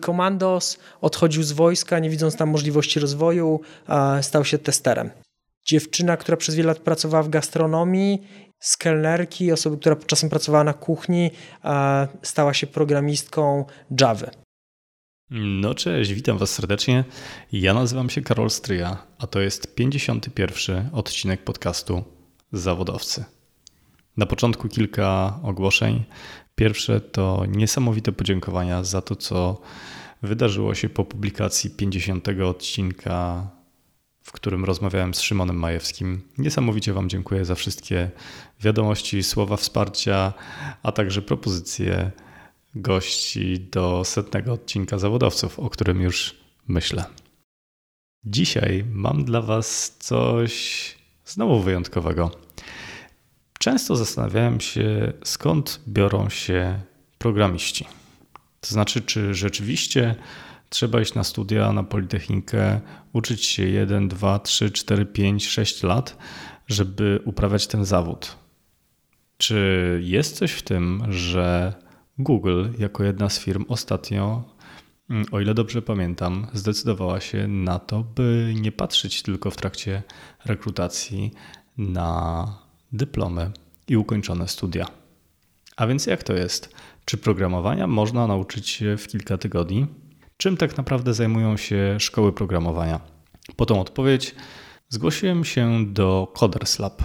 Komandos odchodził z wojska, nie widząc tam możliwości rozwoju, stał się testerem. Dziewczyna, która przez wiele lat pracowała w gastronomii, z kelnerki, osoby, która czasem pracowała na kuchni, stała się programistką Java. No cześć, witam Was serdecznie. Ja nazywam się Karol Stryja, a to jest 51. odcinek podcastu Zawodowcy. Na początku kilka ogłoszeń. Pierwsze to niesamowite podziękowania za to, co wydarzyło się po publikacji 50 odcinka, w którym rozmawiałem z Szymonem Majewskim. Niesamowicie Wam dziękuję za wszystkie wiadomości, słowa wsparcia, a także propozycje gości do setnego odcinka zawodowców, o którym już myślę. Dzisiaj mam dla Was coś znowu wyjątkowego. Często zastanawiałem się, skąd biorą się programiści. To znaczy, czy rzeczywiście trzeba iść na studia, na Politechnikę, uczyć się 1, 2, 3, 4, 5, 6 lat, żeby uprawiać ten zawód. Czy jest coś w tym, że Google, jako jedna z firm, ostatnio, mm, o ile dobrze pamiętam, zdecydowała się na to, by nie patrzeć tylko w trakcie rekrutacji na dyplomy i ukończone studia. A więc jak to jest? Czy programowania można nauczyć się w kilka tygodni? Czym tak naprawdę zajmują się szkoły programowania? Po tą odpowiedź zgłosiłem się do Coders Lab,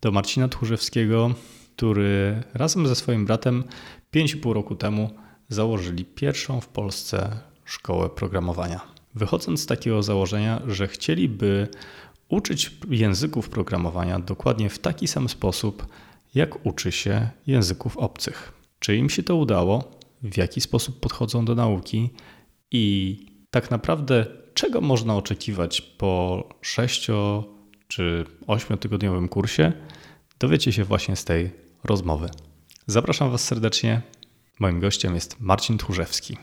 do Marcina Tchórzewskiego, który razem ze swoim bratem 5,5 roku temu założyli pierwszą w Polsce szkołę programowania. Wychodząc z takiego założenia, że chcieliby uczyć języków programowania dokładnie w taki sam sposób, jak uczy się języków obcych. Czy im się to udało? W jaki sposób podchodzą do nauki? I tak naprawdę, czego można oczekiwać po 6 czy 8 tygodniowym kursie? Dowiecie się właśnie z tej rozmowy. Zapraszam Was serdecznie. Moim gościem jest Marcin Tchórzewski.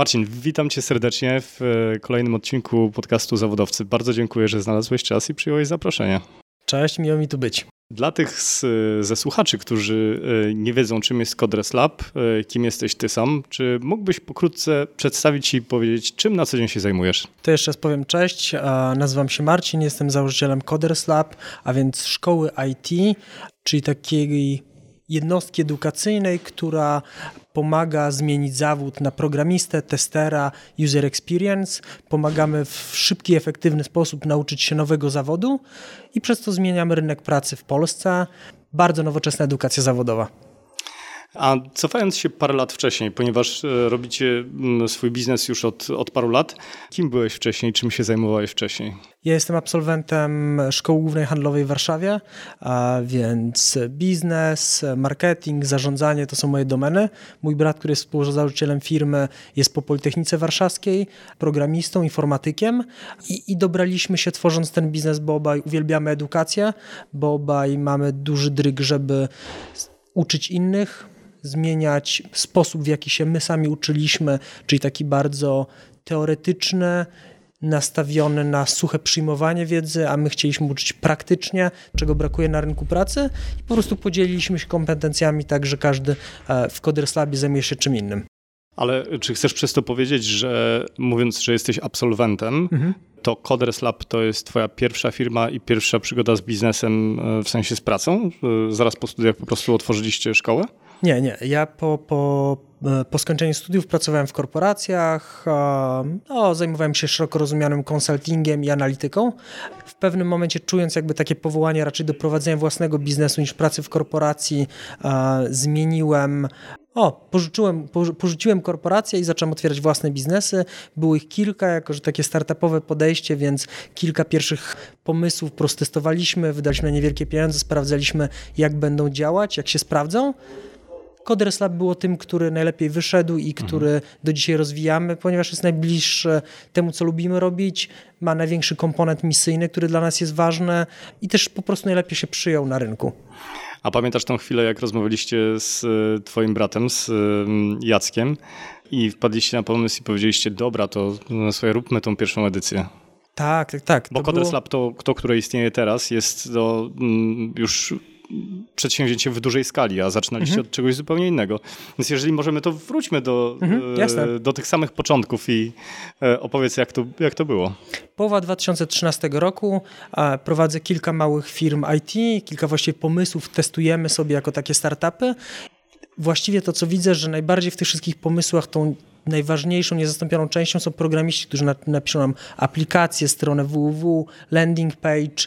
Marcin, witam cię serdecznie w e, kolejnym odcinku podcastu Zawodowcy. Bardzo dziękuję, że znalazłeś czas i przyjąłeś zaproszenie. Cześć, miło mi tu być. Dla tych z, ze słuchaczy, którzy e, nie wiedzą, czym jest Codres Lab, e, kim jesteś ty sam, czy mógłbyś pokrótce przedstawić i powiedzieć, czym na co dzień się zajmujesz? To jeszcze raz powiem cześć, nazywam się Marcin, jestem założycielem Codres Lab, a więc szkoły IT, czyli takiej jednostki edukacyjnej, która pomaga zmienić zawód na programistę, testera, user experience. Pomagamy w szybki, efektywny sposób nauczyć się nowego zawodu i przez to zmieniamy rynek pracy w Polsce. Bardzo nowoczesna edukacja zawodowa. A cofając się parę lat wcześniej, ponieważ e, robicie mm, swój biznes już od, od paru lat, kim byłeś wcześniej, czym się zajmowałeś wcześniej? Ja jestem absolwentem Szkoły Głównej Handlowej w Warszawie, więc biznes, marketing, zarządzanie to są moje domeny. Mój brat, który jest współzałożycielem firmy, jest po Politechnice Warszawskiej, programistą, informatykiem i, i dobraliśmy się tworząc ten biznes, bo obaj uwielbiamy edukację, bo obaj mamy duży dryg, żeby uczyć innych, zmieniać sposób, w jaki się my sami uczyliśmy, czyli taki bardzo teoretyczny, nastawiony na suche przyjmowanie wiedzy, a my chcieliśmy uczyć praktycznie, czego brakuje na rynku pracy i po prostu podzieliliśmy się kompetencjami tak, że każdy e, w Coders Labie zajmuje się czym innym. Ale czy chcesz przez to powiedzieć, że mówiąc, że jesteś absolwentem, mhm. to Coders Lab to jest twoja pierwsza firma i pierwsza przygoda z biznesem, e, w sensie z pracą? E, zaraz po studiach po prostu otworzyliście szkołę? Nie, nie. Ja po, po, e, po skończeniu studiów pracowałem w korporacjach, no, zajmowałem się szeroko rozumianym konsultingiem i analityką. W pewnym momencie czując jakby takie powołanie raczej do prowadzenia własnego biznesu niż pracy w korporacji, zmieniłem o, pożyczyłem, porzuciłem korporację i zacząłem otwierać własne biznesy. Było ich kilka, jako że takie startupowe podejście, więc kilka pierwszych pomysłów prostestowaliśmy, wydaliśmy niewielkie pieniądze, sprawdzaliśmy jak będą działać, jak się sprawdzą. Coders Lab było tym, który najlepiej wyszedł i który mhm. do dzisiaj rozwijamy, ponieważ jest najbliższy temu, co lubimy robić, ma największy komponent misyjny, który dla nas jest ważny i też po prostu najlepiej się przyjął na rynku. A pamiętasz tą chwilę, jak rozmawialiście z e, twoim bratem, z Jackiem i wpadliście na pomysł i powiedzieliście, dobra, to no, sobie róbmy tą pierwszą edycję. Tak, tak, tak. Bo Coders było... Lab, to, to, które istnieje teraz, jest to mm, już przedsięwzięcie w dużej skali, a zaczynaliście mhm. od czegoś zupełnie innego. Więc jeżeli możemy, to wróćmy do, mhm, e, do tych samych początków i e, opowiedz, jak to, jak to było. Połowa 2013 roku prowadzę kilka małych firm IT, kilka właściwie pomysłów testujemy sobie jako takie startupy. Właściwie to, co widzę, że najbardziej w tych wszystkich pomysłach tą najważniejszą, niezastąpioną częścią są programiści, którzy napiszą nam aplikację, stronę www, landing page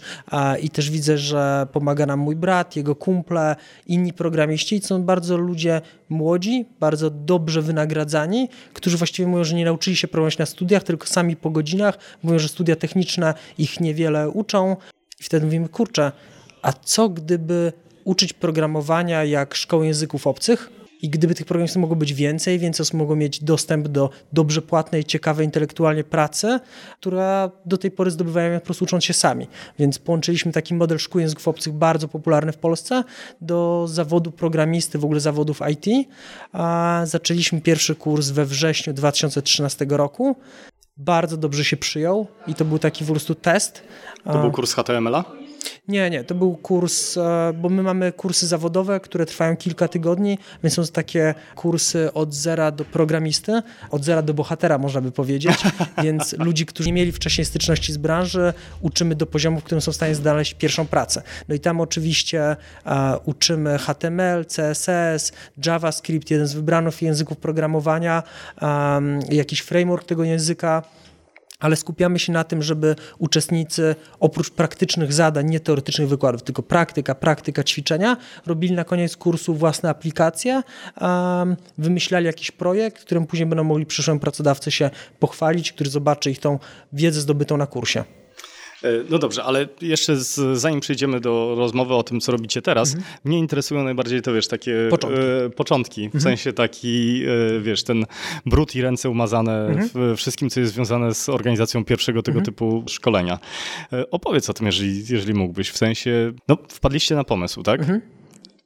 i też widzę, że pomaga nam mój brat, jego kumple, inni programiści. Są bardzo ludzie młodzi, bardzo dobrze wynagradzani, którzy właściwie mówią, że nie nauczyli się programować na studiach, tylko sami po godzinach. Mówią, że studia techniczne ich niewiele uczą. I wtedy mówimy, kurczę, a co gdyby uczyć programowania jak szkoły języków obcych? I gdyby tych programistów mogło być więcej, więcej osób mogło mieć dostęp do dobrze płatnej, ciekawej intelektualnie pracy, która do tej pory zdobywają po prostu ucząc się sami. Więc połączyliśmy taki model szkół języków obcych bardzo popularny w Polsce do zawodu programisty, w ogóle zawodów IT. A zaczęliśmy pierwszy kurs we wrześniu 2013 roku. Bardzo dobrze się przyjął i to był taki po prostu test. To był kurs HTML-a? Nie, nie, to był kurs, e, bo my mamy kursy zawodowe, które trwają kilka tygodni, więc są to takie kursy od zera do programisty, od zera do bohatera można by powiedzieć, więc ludzi, którzy nie mieli wcześniej styczności z branży, uczymy do poziomu, w którym są w stanie znaleźć pierwszą pracę. No i tam oczywiście uh, uczymy HTML, CSS, JavaScript, jeden z wybranych języków programowania, um, jakiś framework tego języka, ale skupiamy się na tym, żeby uczestnicy oprócz praktycznych zadań, nie teoretycznych wykładów, tylko praktyka, praktyka, ćwiczenia, robili na koniec kursu własne aplikacje, wymyślali jakiś projekt, którym później będą mogli przyszłym pracodawcy się pochwalić, który zobaczy ich tą wiedzę zdobytą na kursie. E, no dobrze, ale jeszcze z, zanim przejdziemy do rozmowy o tym, co robicie teraz, mhm. mnie interesują najbardziej to, wiesz, takie początki, e, początki w mhm. sensie taki, e, wiesz, ten brud i ręce umazane mhm. w wszystkim, co jest związane z organizacją pierwszego tego mhm. typu szkolenia. E, opowiedz o tym, jeżeli, jeżeli mógłbyś, w sensie, no wpadliście na pomysł, tak? Mhm.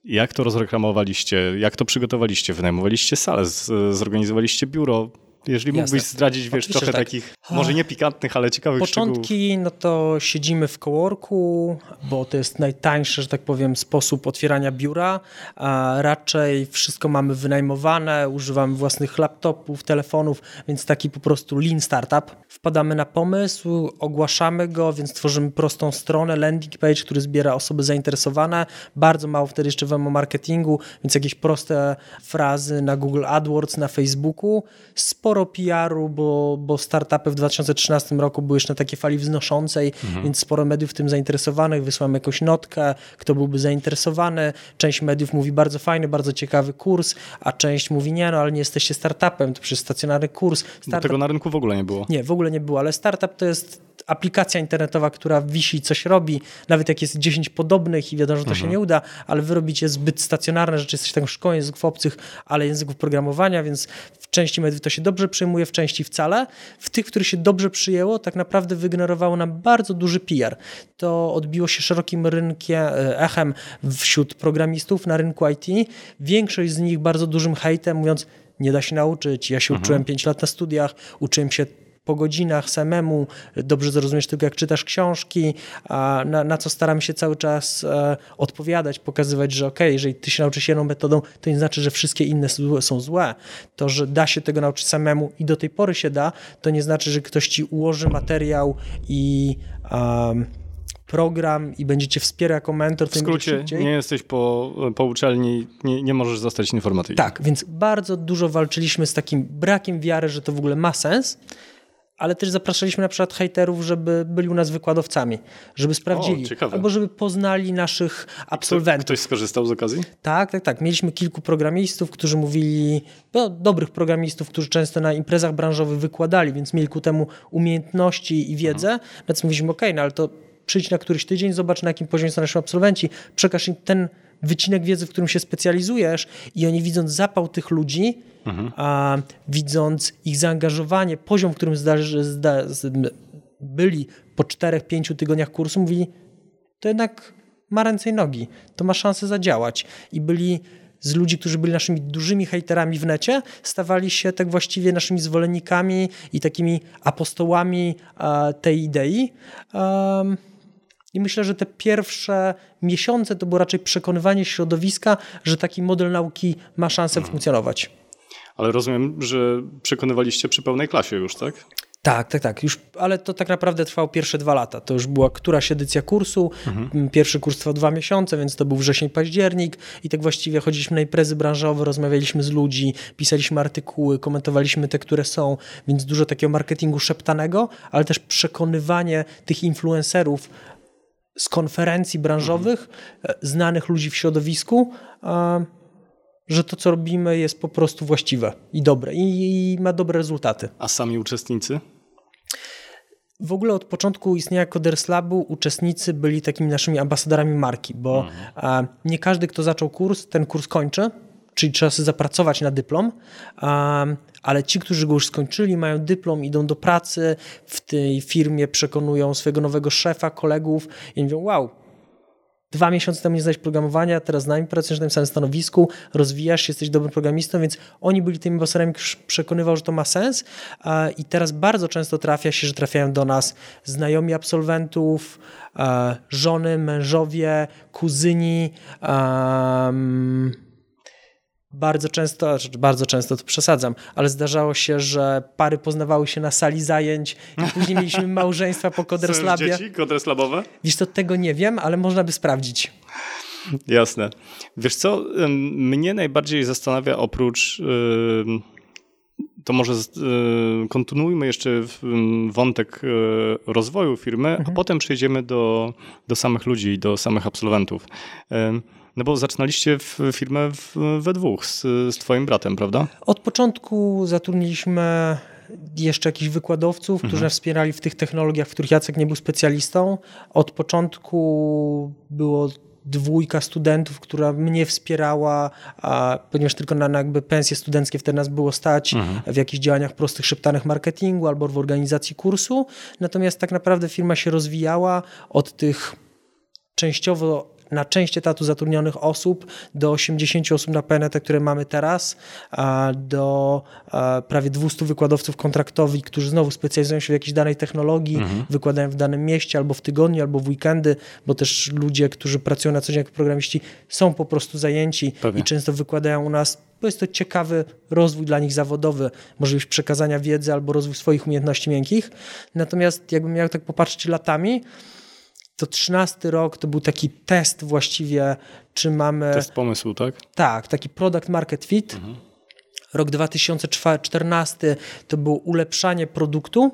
Jak to rozreklamowaliście? Jak to przygotowaliście? Wynajmowaliście salę? zorganizowaliście biuro? Jeżeli mógłbyś Jasne. zdradzić, wiesz, trochę tak. takich, może nie pikantnych, ale ciekawych Początki, szczegółów. no to siedzimy w coworku, bo to jest najtańszy, że tak powiem, sposób otwierania biura, a raczej wszystko mamy wynajmowane, używamy własnych laptopów, telefonów, więc taki po prostu lean startup. Wpadamy na pomysł, ogłaszamy go, więc tworzymy prostą stronę, landing page, który zbiera osoby zainteresowane. Bardzo mało wtedy jeszcze w marketingu, więc jakieś proste frazy na Google AdWords, na Facebooku. Sporo sporo PR-u, bo, bo startupy w 2013 roku były jeszcze na takiej fali wznoszącej, mhm. więc sporo mediów w tym zainteresowanych. Wysłałem jakąś notkę, kto byłby zainteresowany. Część mediów mówi bardzo fajny, bardzo ciekawy kurs, a część mówi nie, no ale nie jesteście startupem, to przecież stacjonarny kurs. Startup... Bo tego na rynku w ogóle nie było. Nie, w ogóle nie było, ale startup to jest aplikacja internetowa, która wisi, coś robi, nawet jak jest 10 podobnych i wiadomo, że to mhm. się nie uda, ale wy robicie zbyt stacjonarne rzeczy, jesteście taką szkołą języków obcych, ale języków programowania, więc w części mediów to się dobrze przyjmuje, w części wcale. W tych, których się dobrze przyjęło, tak naprawdę wygenerowało nam bardzo duży PR. To odbiło się szerokim rynkiem, e, echem wśród programistów na rynku IT. Większość z nich bardzo dużym hejtem, mówiąc, nie da się nauczyć. Ja się mhm. uczyłem 5 lat na studiach, uczyłem się po godzinach samemu, dobrze zrozumiesz tylko jak czytasz książki, a na, na co staram się cały czas e, odpowiadać, pokazywać, że ok, jeżeli ty się nauczysz jedną metodą, to nie znaczy, że wszystkie inne są złe. To, że da się tego nauczyć samemu i do tej pory się da, to nie znaczy, że ktoś ci ułoży materiał i um, program i będziecie wspierał jako mentor. W skrócie, nie jesteś po, po uczelni, nie, nie możesz zostać informatykiem. Tak, więc bardzo dużo walczyliśmy z takim brakiem wiary, że to w ogóle ma sens ale też zapraszaliśmy na przykład hejterów, żeby byli u nas wykładowcami, żeby sprawdzili, o, albo żeby poznali naszych absolwentów. Ktoś skorzystał z okazji? Tak, tak, tak. Mieliśmy kilku programistów, którzy mówili, no, dobrych programistów, którzy często na imprezach branżowych wykładali, więc mieli ku temu umiejętności i wiedzę. Mhm. Więc mówiliśmy, ok, no ale to przyjdź na któryś tydzień, zobacz na jakim poziomie są nasi absolwenci, przekaż im ten wycinek wiedzy, w którym się specjalizujesz i oni widząc zapał tych ludzi, mhm. a, widząc ich zaangażowanie, poziom, w którym zda, zda, byli po 4-5 tygodniach kursu, mówili, to jednak ma ręce i nogi, to ma szansę zadziałać. I byli z ludzi, którzy byli naszymi dużymi hejterami w necie, stawali się tak właściwie naszymi zwolennikami i takimi apostołami tej idei. I myślę, że te pierwsze miesiące to było raczej przekonywanie środowiska, że taki model nauki ma szansę mhm. funkcjonować. Ale rozumiem, że przekonywaliście przy pełnej klasie już, tak? Tak, tak, tak. Już, ale to tak naprawdę trwało pierwsze dwa lata. To już była któraś edycja kursu. Mhm. Pierwszy kurs trwał dwa miesiące, więc to był wrzesień, październik i tak właściwie chodziliśmy na imprezy branżowe, rozmawialiśmy z ludzi, pisaliśmy artykuły, komentowaliśmy te, które są, więc dużo takiego marketingu szeptanego, ale też przekonywanie tych influencerów z konferencji branżowych, mhm. znanych ludzi w środowisku, że to, co robimy, jest po prostu właściwe i dobre i, i ma dobre rezultaty. A sami uczestnicy? W ogóle od początku istnienia Coders Labu uczestnicy byli takimi naszymi ambasadorami marki, bo mhm. nie każdy, kto zaczął kurs, ten kurs kończy, czyli trzeba sobie zapracować na dyplom, ale ci, którzy go już skończyli, mają dyplom, idą do pracy, w tej firmie przekonują swojego nowego szefa, kolegów i mówią, wow, dwa miesiące temu nie znałeś programowania, teraz z nami pracujesz na tym samym stanowisku, rozwijasz się, jesteś dobrym programistą, więc oni byli tymi ambasadorami, przekonywał, że to ma sens i teraz bardzo często trafia się, że trafiają do nas znajomi absolwentów, żony, mężowie, kuzyni, um, bardzo często, znaczy bardzo często to przesadzam, ale zdarzało się, że pary poznawały się na sali zajęć i później mieliśmy małżeństwa po Koderslabie. dzieci koderslabowe? Wiesz, to tego nie wiem, ale można by sprawdzić. Jasne. Wiesz co, mnie najbardziej zastanawia oprócz to może kontynuujmy jeszcze wątek e, rozwoju firmy, mhm. a potem przejdziemy do, do samych ludzi, do samych absolwentów. No bo zaczynaliście firmę we dwóch z, z twoim bratem, prawda? Od początku zatrudniliśmy jeszcze jakichś wykładowców, którzy mhm. wspierali w tych technologiach, w których Jacek nie był specjalistą. Od początku było dwójka studentów, która mnie wspierała, a, ponieważ tylko na, na jakby pensje studenckie wtedy nas było stać mhm. w jakichś działaniach prostych, szeptanych marketingu albo w organizacji kursu. Natomiast tak naprawdę firma się rozwijała od tych częściowo na część etatu zatrudnionych osób do 80 osób na PNT, które mamy teraz, do prawie 200 wykładowców kontraktowych, którzy znowu specjalizują się w jakiejś danej technologii, mhm. wykładają w danym mieście albo w tygodniu, albo w weekendy, bo też ludzie, którzy pracują na co dzień jako programiści są po prostu zajęci Pewnie. i często wykładają u nas bo jest to ciekawy rozwój dla nich zawodowy, możliwość przekazania wiedzy albo rozwój swoich umiejętności miękkich. Natomiast jakbym miał tak popatrzeć latami, to 13 rok to był taki test właściwie, czy mamy... Test pomysłu, tak? Tak, taki product market fit. Mhm. Rok 2014 to było ulepszanie produktu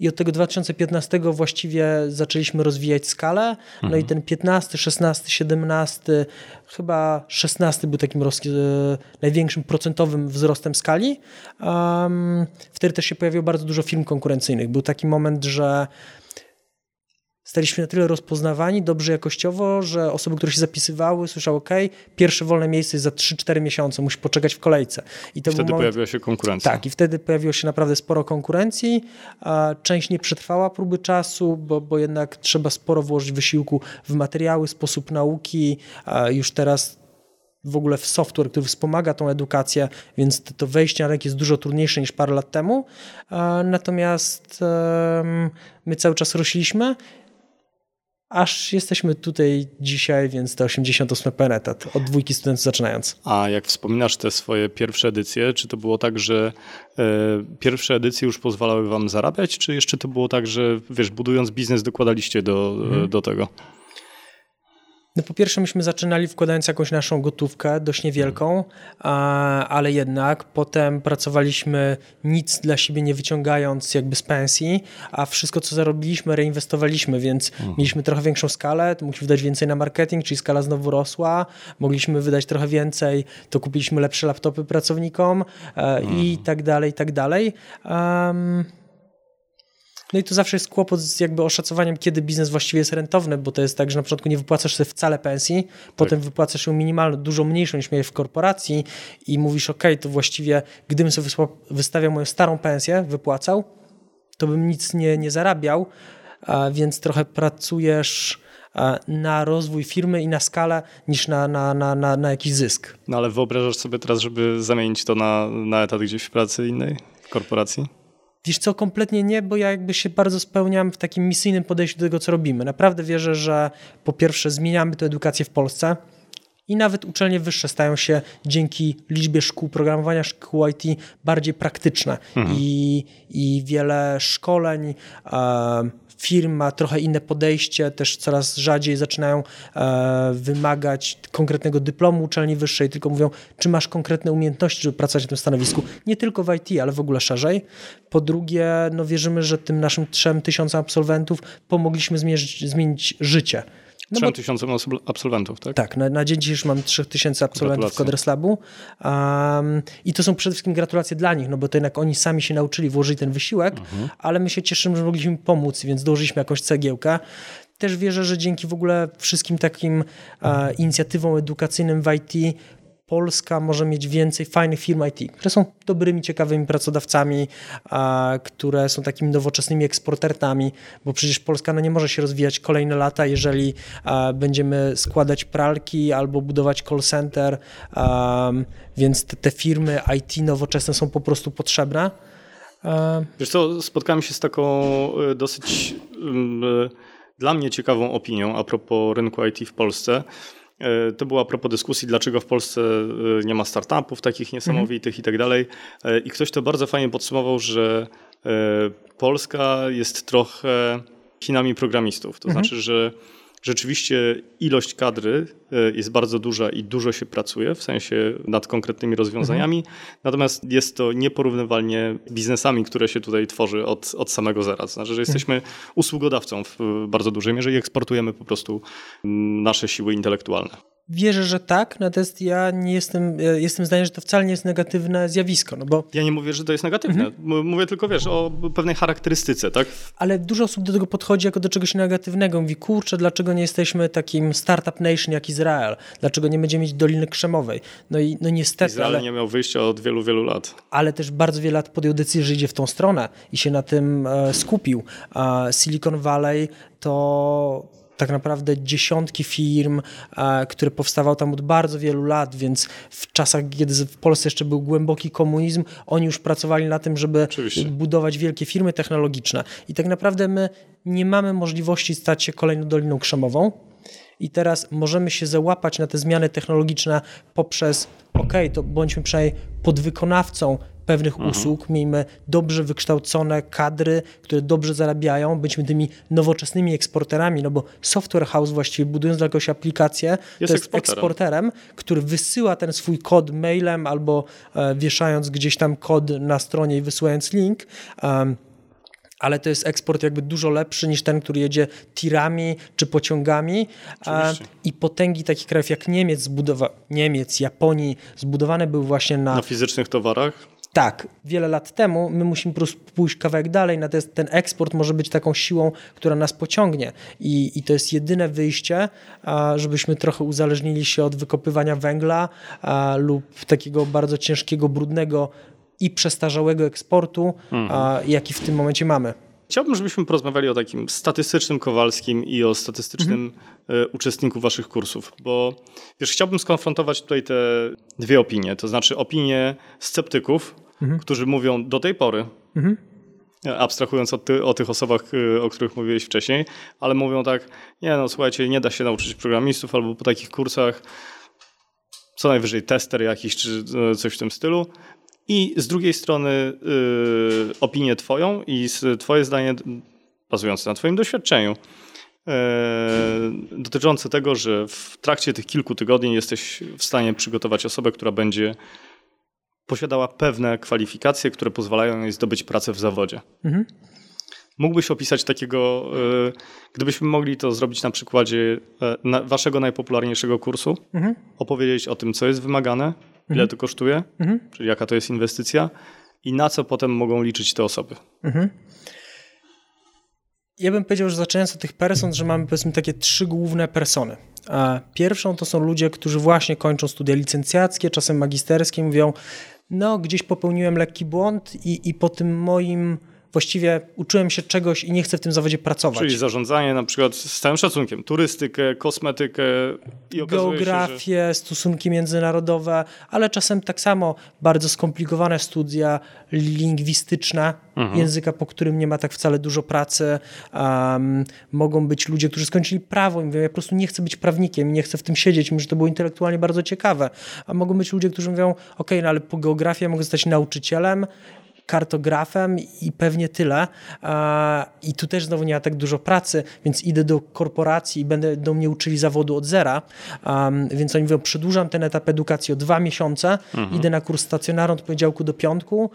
i od tego 2015 właściwie zaczęliśmy rozwijać skalę. Mhm. No i mhm. ten 15, 16, 17, chyba 16 był takim roz... E, największym procentowym wzrostem skali. Um, wtedy też się pojawiło bardzo dużo firm konkurencyjnych. Był taki moment, że staliśmy na tyle rozpoznawani, dobrze jakościowo, że osoby, które się zapisywały, słyszały, OK, pierwsze wolne miejsce jest za 3-4 miesiące, musi poczekać w kolejce. I, wtedy moment... pojawiła się konkurencja. Tak, i wtedy pojawiło się naprawdę sporo konkurencji. Część nie przetrwała próby czasu, bo, bo jednak trzeba sporo włożyć wysiłku w materiały, sposób nauki. Już teraz w ogóle w software, który wspomaga tą edukację, więc to, to wejście na rynek jest dużo trudniejsze niż parę lat temu. Natomiast my cały czas rośliśmy aż jesteśmy tutaj dzisiaj, więc te 88 penetat, od dwójki studentów zaczynając. A jak wspominasz te swoje pierwsze edycje, czy to było tak, że e, pierwsze edycje już pozwalały wam zarabiać, czy jeszcze to było tak, że wiesz, budując biznes dokładaliście do, hmm. do tego? No po pierwsze myśmy zaczynali wkładając jakąś naszą gotówkę, dość niewielką, ale jednak potem pracowaliśmy nic dla siebie nie wyciągając jakby z pensji, a wszystko co zarobiliśmy reinwestowaliśmy, więc mhm. mieliśmy trochę większą skalę, to mogliśmy wydać więcej na marketing, czyli skala znowu rosła, mogliśmy wydać trochę więcej, to kupiliśmy lepsze laptopy pracownikom e, mhm. i tak dalej, i tak dalej. Um, No i tu zawsze jest kłopot z jakby oszacowaniem, kiedy biznes właściwie jest rentowny, bo to jest tak, że na początku nie wypłacasz sobie wcale pensji, tak. potem wypłacasz ją minimalną, dużo mniejszą niż miałeś w korporacji i mówisz, ok, to właściwie gdybym sobie wystawiał moją starą pensję, wypłacał, to bym nic nie, nie zarabiał, więc trochę pracujesz na rozwój firmy i na skalę niż na, na, na, na, na jakiś zysk. No ale wyobrażasz sobie teraz, żeby zamienić to na, na etat gdzieś w pracy innej, w korporacji? Wiesz co, kompletnie nie, bo ja jakby się bardzo spełniam w takim misyjnym podejściu do tego, co robimy. Naprawdę wierzę, że po pierwsze zmieniamy tę edukację w Polsce i nawet uczelnie wyższe stają się dzięki liczbie szkół programowania, szkół IT bardziej praktyczne mhm. i, i wiele szkoleń, firm ma trochę inne podejście, też coraz rzadziej zaczynają e, wymagać konkretnego dyplomu uczelni wyższej, tylko mówią, czy masz konkretne umiejętności, żeby pracować na tym stanowisku, nie tylko w IT, ale w ogóle szerzej. Po drugie, no wierzymy, że tym naszym trzem tysiącom absolwentów pomogliśmy zmierzyć, zmienić życie. No 3 tysiącom absolwentów, tak? Tak, na, na dzień dzisiejszy mam 3 tysięcy absolwentów Coders Labu um, i to są przede wszystkim gratulacje dla nich, no bo to jednak oni sami się nauczyli, włożyli ten wysiłek, mhm. ale my się cieszymy, że mogliśmy pomóc, więc dołożyliśmy jakąś cegiełkę. Też wierzę, że dzięki w ogóle wszystkim takim e, inicjatywom edukacyjnym w IT Polska może mieć więcej fajnych firm IT, które są dobrymi, ciekawymi pracodawcami, a, które są takimi nowoczesnymi eksportertami, bo przecież Polska no, nie może się rozwijać kolejne lata, jeżeli a, będziemy składać pralki albo budować call center, a, więc te, te, firmy IT nowoczesne są po prostu potrzebne. Wiesz co, spotkałem się z taką e, dosyć dla mnie ciekawą opinią a propos rynku IT w Polsce. E, to była a propos dyskusji, dlaczego w Polsce e, nie ma startupów takich niesamowitych i tak dalej. E, I ktoś to bardzo fajnie podsumował, że Polska jest trochę Chinami programistów. To mhm. znaczy, że rzeczywiście ilość kadry e, jest bardzo duża i dużo się pracuje, w sensie nad konkretnymi rozwiązaniami, mhm. natomiast jest to nieporównywalnie biznesami, które się tutaj tworzy od, od samego zera. Znaczy, że jesteśmy usługodawcą w bardzo dużej mierze i eksportujemy po prostu nasze siły intelektualne. Wierzę, że tak, natomiast ja nie jestem, jestem zdania, że to wcale nie jest negatywne zjawisko. No bo... Ja nie mówię, że to jest negatywne. Mhm. Mówię tylko, wiesz, o pewnej charakterystyce, tak? Ale dużo osób do tego podchodzi jako do czegoś negatywnego. Mówi, kurczę, dlaczego nie jesteśmy takim startup nation jak Izrael? Dlaczego nie będziemy mieć Doliny Krzemowej? No i no niestety... Izrael ale... nie miał wyjścia od wielu, wielu lat. Ale też bardzo wiele lat podjął decyzję, że idzie w tą stronę i się na tym e, skupił. A Silicon Valley to tak naprawdę dziesiątki firm, e, które powstawały tam od bardzo wielu lat, więc w czasach, kiedy w Polsce jeszcze był głęboki komunizm, oni już pracowali na tym, żeby Oczywiście. budować wielkie firmy technologiczne. I tak naprawdę my nie mamy możliwości stać się kolejną Doliną Krzemową. I teraz możemy się załapać na te zmiany technologiczne poprzez, ok, to bądźmy przynajmniej podwykonawcą pewnych mhm. usług, miejmy dobrze wykształcone kadry, które dobrze zarabiają, bądźmy tymi nowoczesnymi eksporterami, no bo software house właściwie budując jakąś aplikację, jest to jest eksporterem. eksporterem, który wysyła ten swój kod mailem albo e, wieszając gdzieś tam kod na stronie i wysyłając link. Um, ale to jest eksport jakby dużo lepszy niż ten, który jedzie tirami czy pociągami. I potęgi takich krajów jak Niemiec, zbudowa Niemiec, Japonii zbudowane były właśnie na... Na fizycznych towarach? Tak, wiele lat temu my musimy po prostu pójść kawałek dalej, natomiast ten eksport może być taką siłą, która nas pociągnie i, i to jest jedyne wyjście, żebyśmy trochę uzależnili się od wykopywania węgla lub takiego bardzo ciężkiego, brudnego i przestarzałego eksportu, mhm. jaki w tym momencie mamy. Chciałbym, żebyśmy porozmawiali o takim statystycznym Kowalskim i o statystycznym mhm. uczestniku waszych kursów, bo wiesz, chciałbym skonfrontować tutaj te dwie opinie, to znaczy opinię sceptyków, mhm. którzy mówią do tej pory, mhm. abstrahując od ty, o tych osobach, y, o których mówiłeś wcześniej, ale mówią tak, nie no słuchajcie, nie da się nauczyć programistów albo po takich kursach co najwyżej tester jakiś czy y, coś w tym stylu. I z drugiej strony yy, opinię twoją i twoje zdanie bazujące na twoim doświadczeniu dotyczące tego, że w trakcie tych kilku tygodni jesteś w stanie przygotować osobę, która będzie posiadała pewne kwalifikacje, które pozwalają jej zdobyć pracę w zawodzie. Mhm. Mógłbyś opisać takiego, e, gdybyśmy mogli to zrobić na przykładzie e, waszego najpopularniejszego kursu, mhm. opowiedzieć o tym, co jest wymagane, ile mhm. to kosztuje, mhm. czyli jaka to jest inwestycja i na co potem mogą liczyć te osoby. Mhm. Ja bym powiedział, że zaczynając od tych person, że mamy powiedzmy takie trzy główne persony. Pierwszą to są ludzie, którzy właśnie kończą studia licencjackie, czasem magisterskie, mówią, no gdzieś popełniłem lekki błąd i, i po tym moim właściwie uczyłem się czegoś i nie chcę w tym zawodzie pracować. Czyli zarządzanie na przykład z całym szacunkiem, turystykę, kosmetykę i geografię, się, że... stosunki międzynarodowe, ale czasem tak samo bardzo skomplikowane studia lingwistyczne, mhm. języka, po którym nie ma tak wcale dużo pracy. Um, mogą być ludzie, którzy skończyli prawo i mówią, ja po prostu nie chcę być prawnikiem, nie chcę w tym siedzieć, mimo że to było intelektualnie bardzo ciekawe. A mogą być ludzie, którzy mówią, ok, no ale po geografii mogę zostać nauczycielem, kartografem i pewnie tyle. I tu też znowu nie ma tak dużo pracy, więc idę do korporacji i będę do mnie uczyli zawodu od zera. Więc oni mówią, przedłużam ten etap edukacji o dwa miesiące, mhm. idę na kurs stacjonarny od poniedziałku do piątku.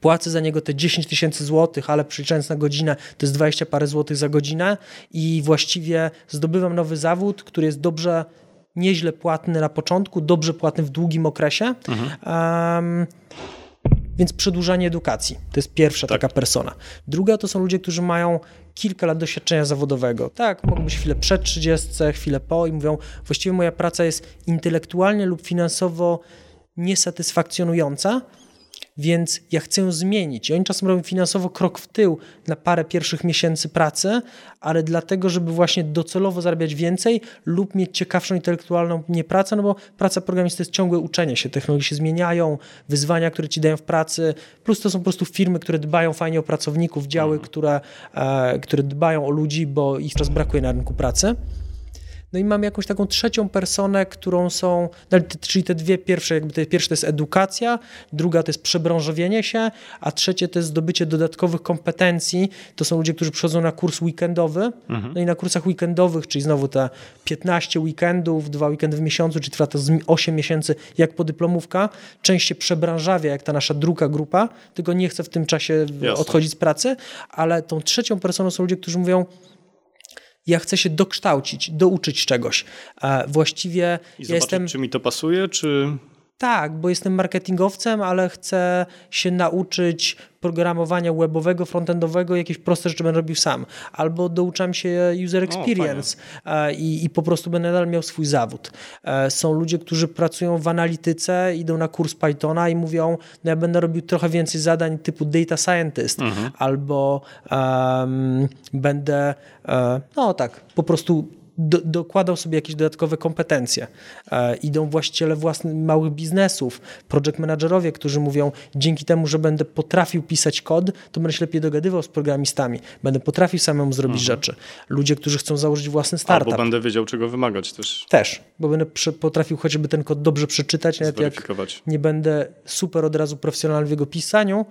Płacę za niego te 10 tysięcy złotych, ale przeliczając na godzinę to jest 20 parę złotych za godzinę i właściwie zdobywam nowy zawód, który jest dobrze, nieźle płatny na początku, dobrze płatny w długim okresie. Mhm. Um, więc przedłużanie edukacji to jest pierwsza tak. taka persona. Druga to są ludzie, którzy mają kilka lat doświadczenia zawodowego. Tak, mogą być chwilę przed 30, chwilę po i mówią, właściwie moja praca jest intelektualnie lub finansowo niesatysfakcjonująca, więc ja chcę ją zmienić. I oni czasem robią finansowo krok w tył na parę pierwszych miesięcy pracy, ale dlatego, żeby właśnie docelowo zarabiać więcej lub mieć ciekawszą intelektualną nie pracę, no bo praca programisty jest ciągłe uczenie się, technologie się zmieniają, wyzwania, które ci dają w pracy, plus to są po prostu firmy, które dbają fajnie o pracowników, działy, mhm. które, e, które dbają o ludzi, bo ich teraz brakuje na rynku pracy. No i mam jakąś taką trzecią personę, którą są, no, czyli te dwie pierwsze, jakby te pierwsze to jest edukacja, druga to jest przebranżowienie się, a trzecie to jest zdobycie dodatkowych kompetencji. To są ludzie, którzy przychodzą na kurs weekendowy. Mhm. No i na kursach weekendowych, czyli znowu te 15 weekendów, dwa weekendy w miesiącu, czyli trwa to 8 miesięcy jak podyplomówka. Część się przebranżawia, jak ta nasza druga grupa, tylko nie chce w tym czasie Jasne. odchodzić z pracy, ale tą trzecią personą są ludzie, którzy mówią, ja chcę się dokształcić, douczyć czegoś. Właściwie I ja jestem. Czy mi to pasuje, czy. Tak, bo jestem marketingowcem, ale chcę się nauczyć programowania webowego, frontendowego, jakieś proste rzeczy będę robił sam. Albo douczam się user experience o, i, i, po prostu będę nadal miał swój zawód. E, są ludzie, którzy pracują w analityce, idą na kurs Pythona i mówią, no ja będę robił trochę więcej zadań typu data scientist, mhm. albo um, będę, uh, no tak, po prostu do, dokładał sobie jakieś dodatkowe kompetencje. E, idą właściciele własnych małych biznesów, project managerowie, którzy mówią, dzięki temu, że będę potrafił pisać kod, to będę się lepiej dogadywał z programistami, będę potrafił samemu zrobić mhm. rzeczy. Ludzie, którzy chcą założyć własny startup. Albo będę wiedział, czego wymagać też. Też, bo będę potrafił chociażby ten kod dobrze przeczytać, nawet jak nie będę super od razu profesjonalny w jego pisaniu,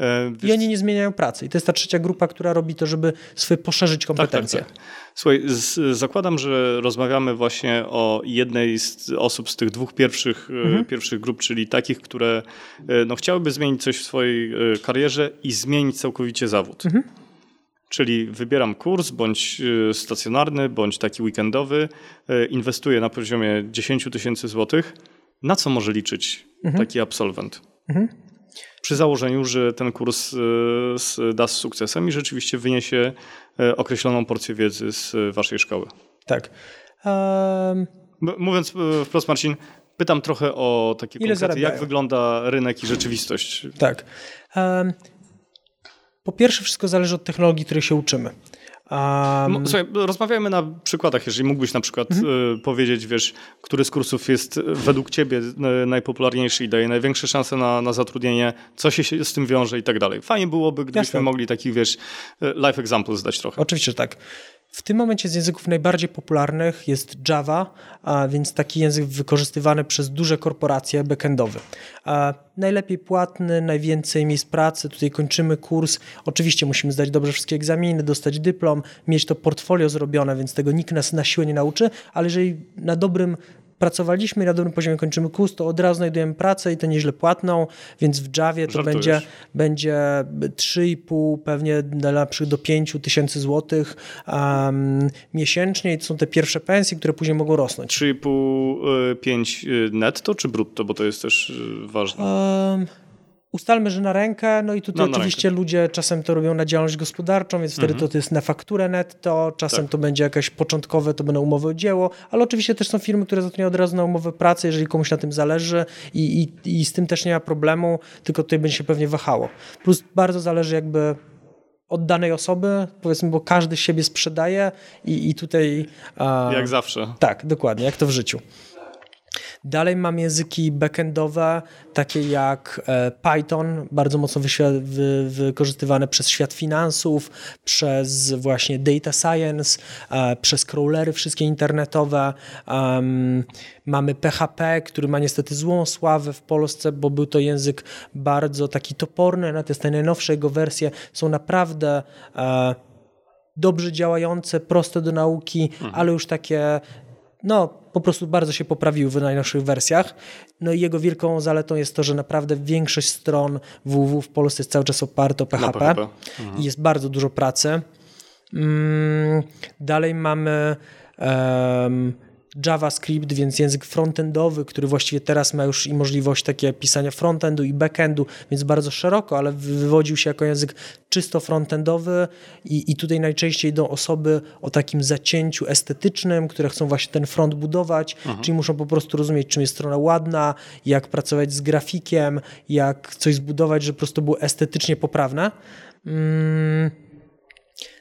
E, I oni nie zmieniają pracy. I to jest ta trzecia grupa, która robi to, żeby swoje poszerzyć kompetencje. Tak, tak, tak. Słuchaj, z, zakładam, że rozmawiamy właśnie o jednej z osób z tych dwóch pierwszych, e, mhm. pierwszych grup, czyli takich, które e, no, chciałyby zmienić coś w swojej karierze i zmienić całkowicie zawód. Mhm. Czyli wybieram kurs, bądź stacjonarny, bądź taki weekendowy, inwestuję na poziomie 10 tysięcy złotych. Na co może liczyć mhm. taki absolwent? Mhm przy założeniu, że ten kurs e, da z sukcesem i rzeczywiście wyniesie e, określoną porcję wiedzy z waszej szkoły. Tak. Um... Mówiąc wprost, Marcin, pytam trochę o takie Ile konkrety, jak wygląda rynek i rzeczywistość. Tak. Um, po pierwsze, wszystko zależy od technologii, której się uczymy. Um... Słuchaj, rozmawiajmy na przykładach, jeżeli mógłbyś na przykład mhm. powiedzieć, wiesz, który z kursów jest według ciebie najpopularniejszy i daje największe szanse na, na zatrudnienie, co się z tym wiąże i tak dalej. Fajnie byłoby, gdybyśmy Jasne. mogli taki, wiesz, e, life example zdać trochę. Oczywiście, tak. W tym momencie z języków najbardziej popularnych jest Java, a więc taki język wykorzystywany przez duże korporacje backendowy. A najlepiej płatny, najwięcej miejsc pracy. Tutaj kończymy kurs. Oczywiście musimy zdać dobrze wszystkie egzaminy, dostać dyplom, mieć to portfolio zrobione, więc tego nikt nas na siłę nie nauczy, ale jeżeli na dobrym pracowaliśmy i na dobrym poziomie kończymy kurs, to od razu znajdujemy pracę i to nieźle płatną, więc w Javie to będzie, będzie 3,5 pewnie na przykład do 5 tysięcy złotych um, miesięcznie i to są te pierwsze pensje, które później mogą rosnąć. 3,5-5 y, netto czy brutto, bo to jest też y, ważne? Um, Ustalmy, że na rękę, no i tutaj no, oczywiście rękę. ludzie czasem to robią na działalność gospodarczą, więc wtedy mhm. to, to jest na fakturę netto, czasem tak. to będzie jakieś początkowe, to będą umowy o dzieło, ale oczywiście też są firmy, które zatrudniają od razu na umowę pracy, jeżeli komuś na tym zależy i, i, i z tym też nie ma problemu, tylko tutaj będzie się pewnie wahało. Plus bardzo zależy jakby od danej osoby, powiedzmy, bo każdy siebie sprzedaje i, i tutaj... Jak zawsze. Tak, dokładnie, jak to w życiu. Dalej mam języki backendowe, takie jak e, Python, bardzo mocno wy wykorzystywane przez świat finansów, przez właśnie data science, e, przez crawlery wszystkie internetowe. Mamy PHP, który ma niestety złą sławę w Polsce, bo był to język bardzo taki toporny, natomiast te najnowsze jego wersje są naprawdę e, dobrze działające, proste do nauki, mhm. ale już takie no, po prostu bardzo się poprawił w najnowszych wersjach. No i jego wielką zaletą jest to, że naprawdę większość stron www w Polsce jest cały czas oparta o PHP, PHP. Mhm. i jest bardzo dużo pracy. Mm, dalej mamy um, JavaScript, więc język frontendowy, który właściwie teraz ma już i możliwość takie pisania frontendu i backendu, więc bardzo szeroko, ale wywodził się jako język czysto frontendowy i, i tutaj najczęściej idą osoby o takim zacięciu estetycznym, które chcą właśnie ten front budować, Aha. czyli muszą po prostu rozumieć, czym jest strona ładna, jak pracować z grafikiem, jak coś zbudować, żeby po prostu było estetycznie poprawne. Mm.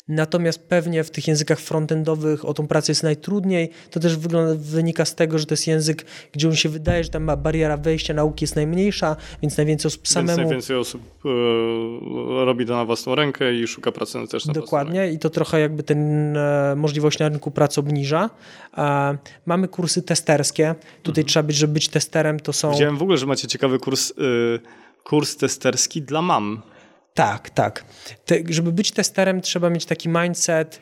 Natomiast pewnie w tych językach frontendowych o tą pracę jest najtrudniej. To też wygląda, wynika z tego, że to jest język, gdzie on się wydaje, że tam ma bariera wejścia nauki jest najmniejsza, więc najwięcej osób samemu... Więc najwięcej osób e, robi to na własną rękę i szuka pracy też na Dokładnie i to trochę jakby ten e, możliwość na rynku pracy obniża. E, mamy kursy testerskie. Tutaj mhm. trzeba być, żeby być testerem, to są... Widziałem w ogóle, że macie ciekawy kurs, y, kurs testerski dla mam. Tak, tak. Te, żeby być testerem, trzeba mieć taki mindset,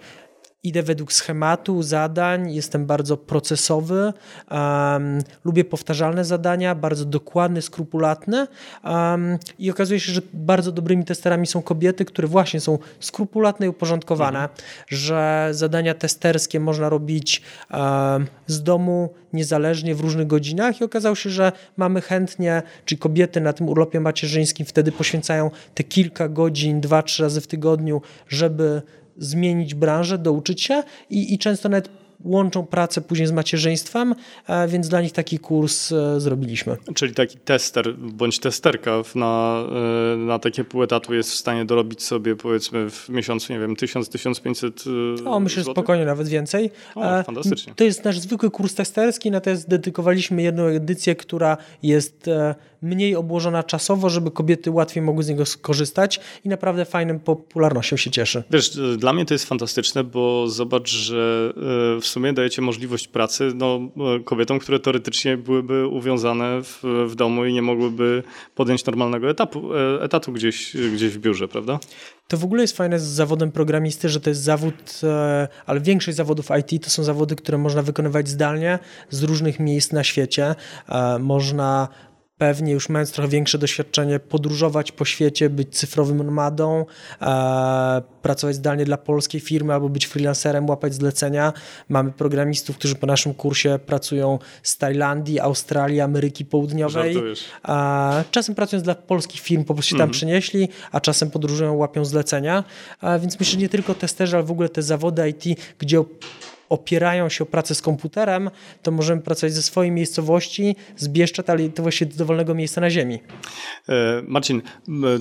idę według schematu, zadań, jestem bardzo procesowy, um, lubię powtarzalne zadania, bardzo dokładny, skrupulatny um, i okazuje się, że bardzo dobrymi testerami są kobiety, które właśnie są skrupulatne i uporządkowane, mhm. że zadania testerskie można robić um, z domu niezależnie w różnych godzinach i okazało się, że mamy chętnie, czyli kobiety na tym urlopie macierzyńskim wtedy poświęcają te kilka godzin, dwa, trzy razy w tygodniu, żeby zmienić branżę, douczyć się i, i często nawet łączą pracę później z macierzyństwem, e, więc dla nich taki kurs e, zrobiliśmy. Czyli taki tester bądź testerka na, e, na takie pół etatu jest w stanie dorobić sobie powiedzmy w miesiącu, nie wiem, 1000-1500 O, myślę, że spokojnie, nawet więcej. O, fantastycznie. To jest nasz zwykły kurs testerski, natomiast dedykowaliśmy jedną edycję, która jest mniej obłożona czasowo, żeby kobiety łatwiej mogły z niego skorzystać i naprawdę fajną popularnością się cieszy. Wiesz, dla mnie to jest fantastyczne, bo zobacz, że w sumie dajecie możliwość pracy no, kobietom, które teoretycznie byłyby uwiązane w, w domu i nie mogłyby podjąć normalnego etapu, e, etatu gdzieś, gdzieś w biurze, prawda? To w ogóle jest fajne z zawodem programisty, że to jest zawód, e, ale większość zawodów IT to są zawody, które można wykonywać zdalnie z różnych miejsc na świecie. E, można pewnie już mając trochę większe doświadczenie, podróżować po świecie, być cyfrowym nomadą, e, pracować zdalnie dla polskiej firmy albo być freelancerem, łapać zlecenia. Mamy programistów, którzy po naszym kursie pracują z Tajlandii, Australii, Ameryki Południowej. E, czasem pracując dla polskich firm, po prostu się tam mhm. przenieśli, a czasem podróżują, łapią zlecenia. E, więc myślę, że nie tylko testerzy, ale w ogóle te zawody IT, gdzie opierają się o pracę z komputerem, to możemy pracować ze swojej miejscowości, z Bieszczad, ale to właśnie do dowolnego miejsca na ziemi. E, Marcin,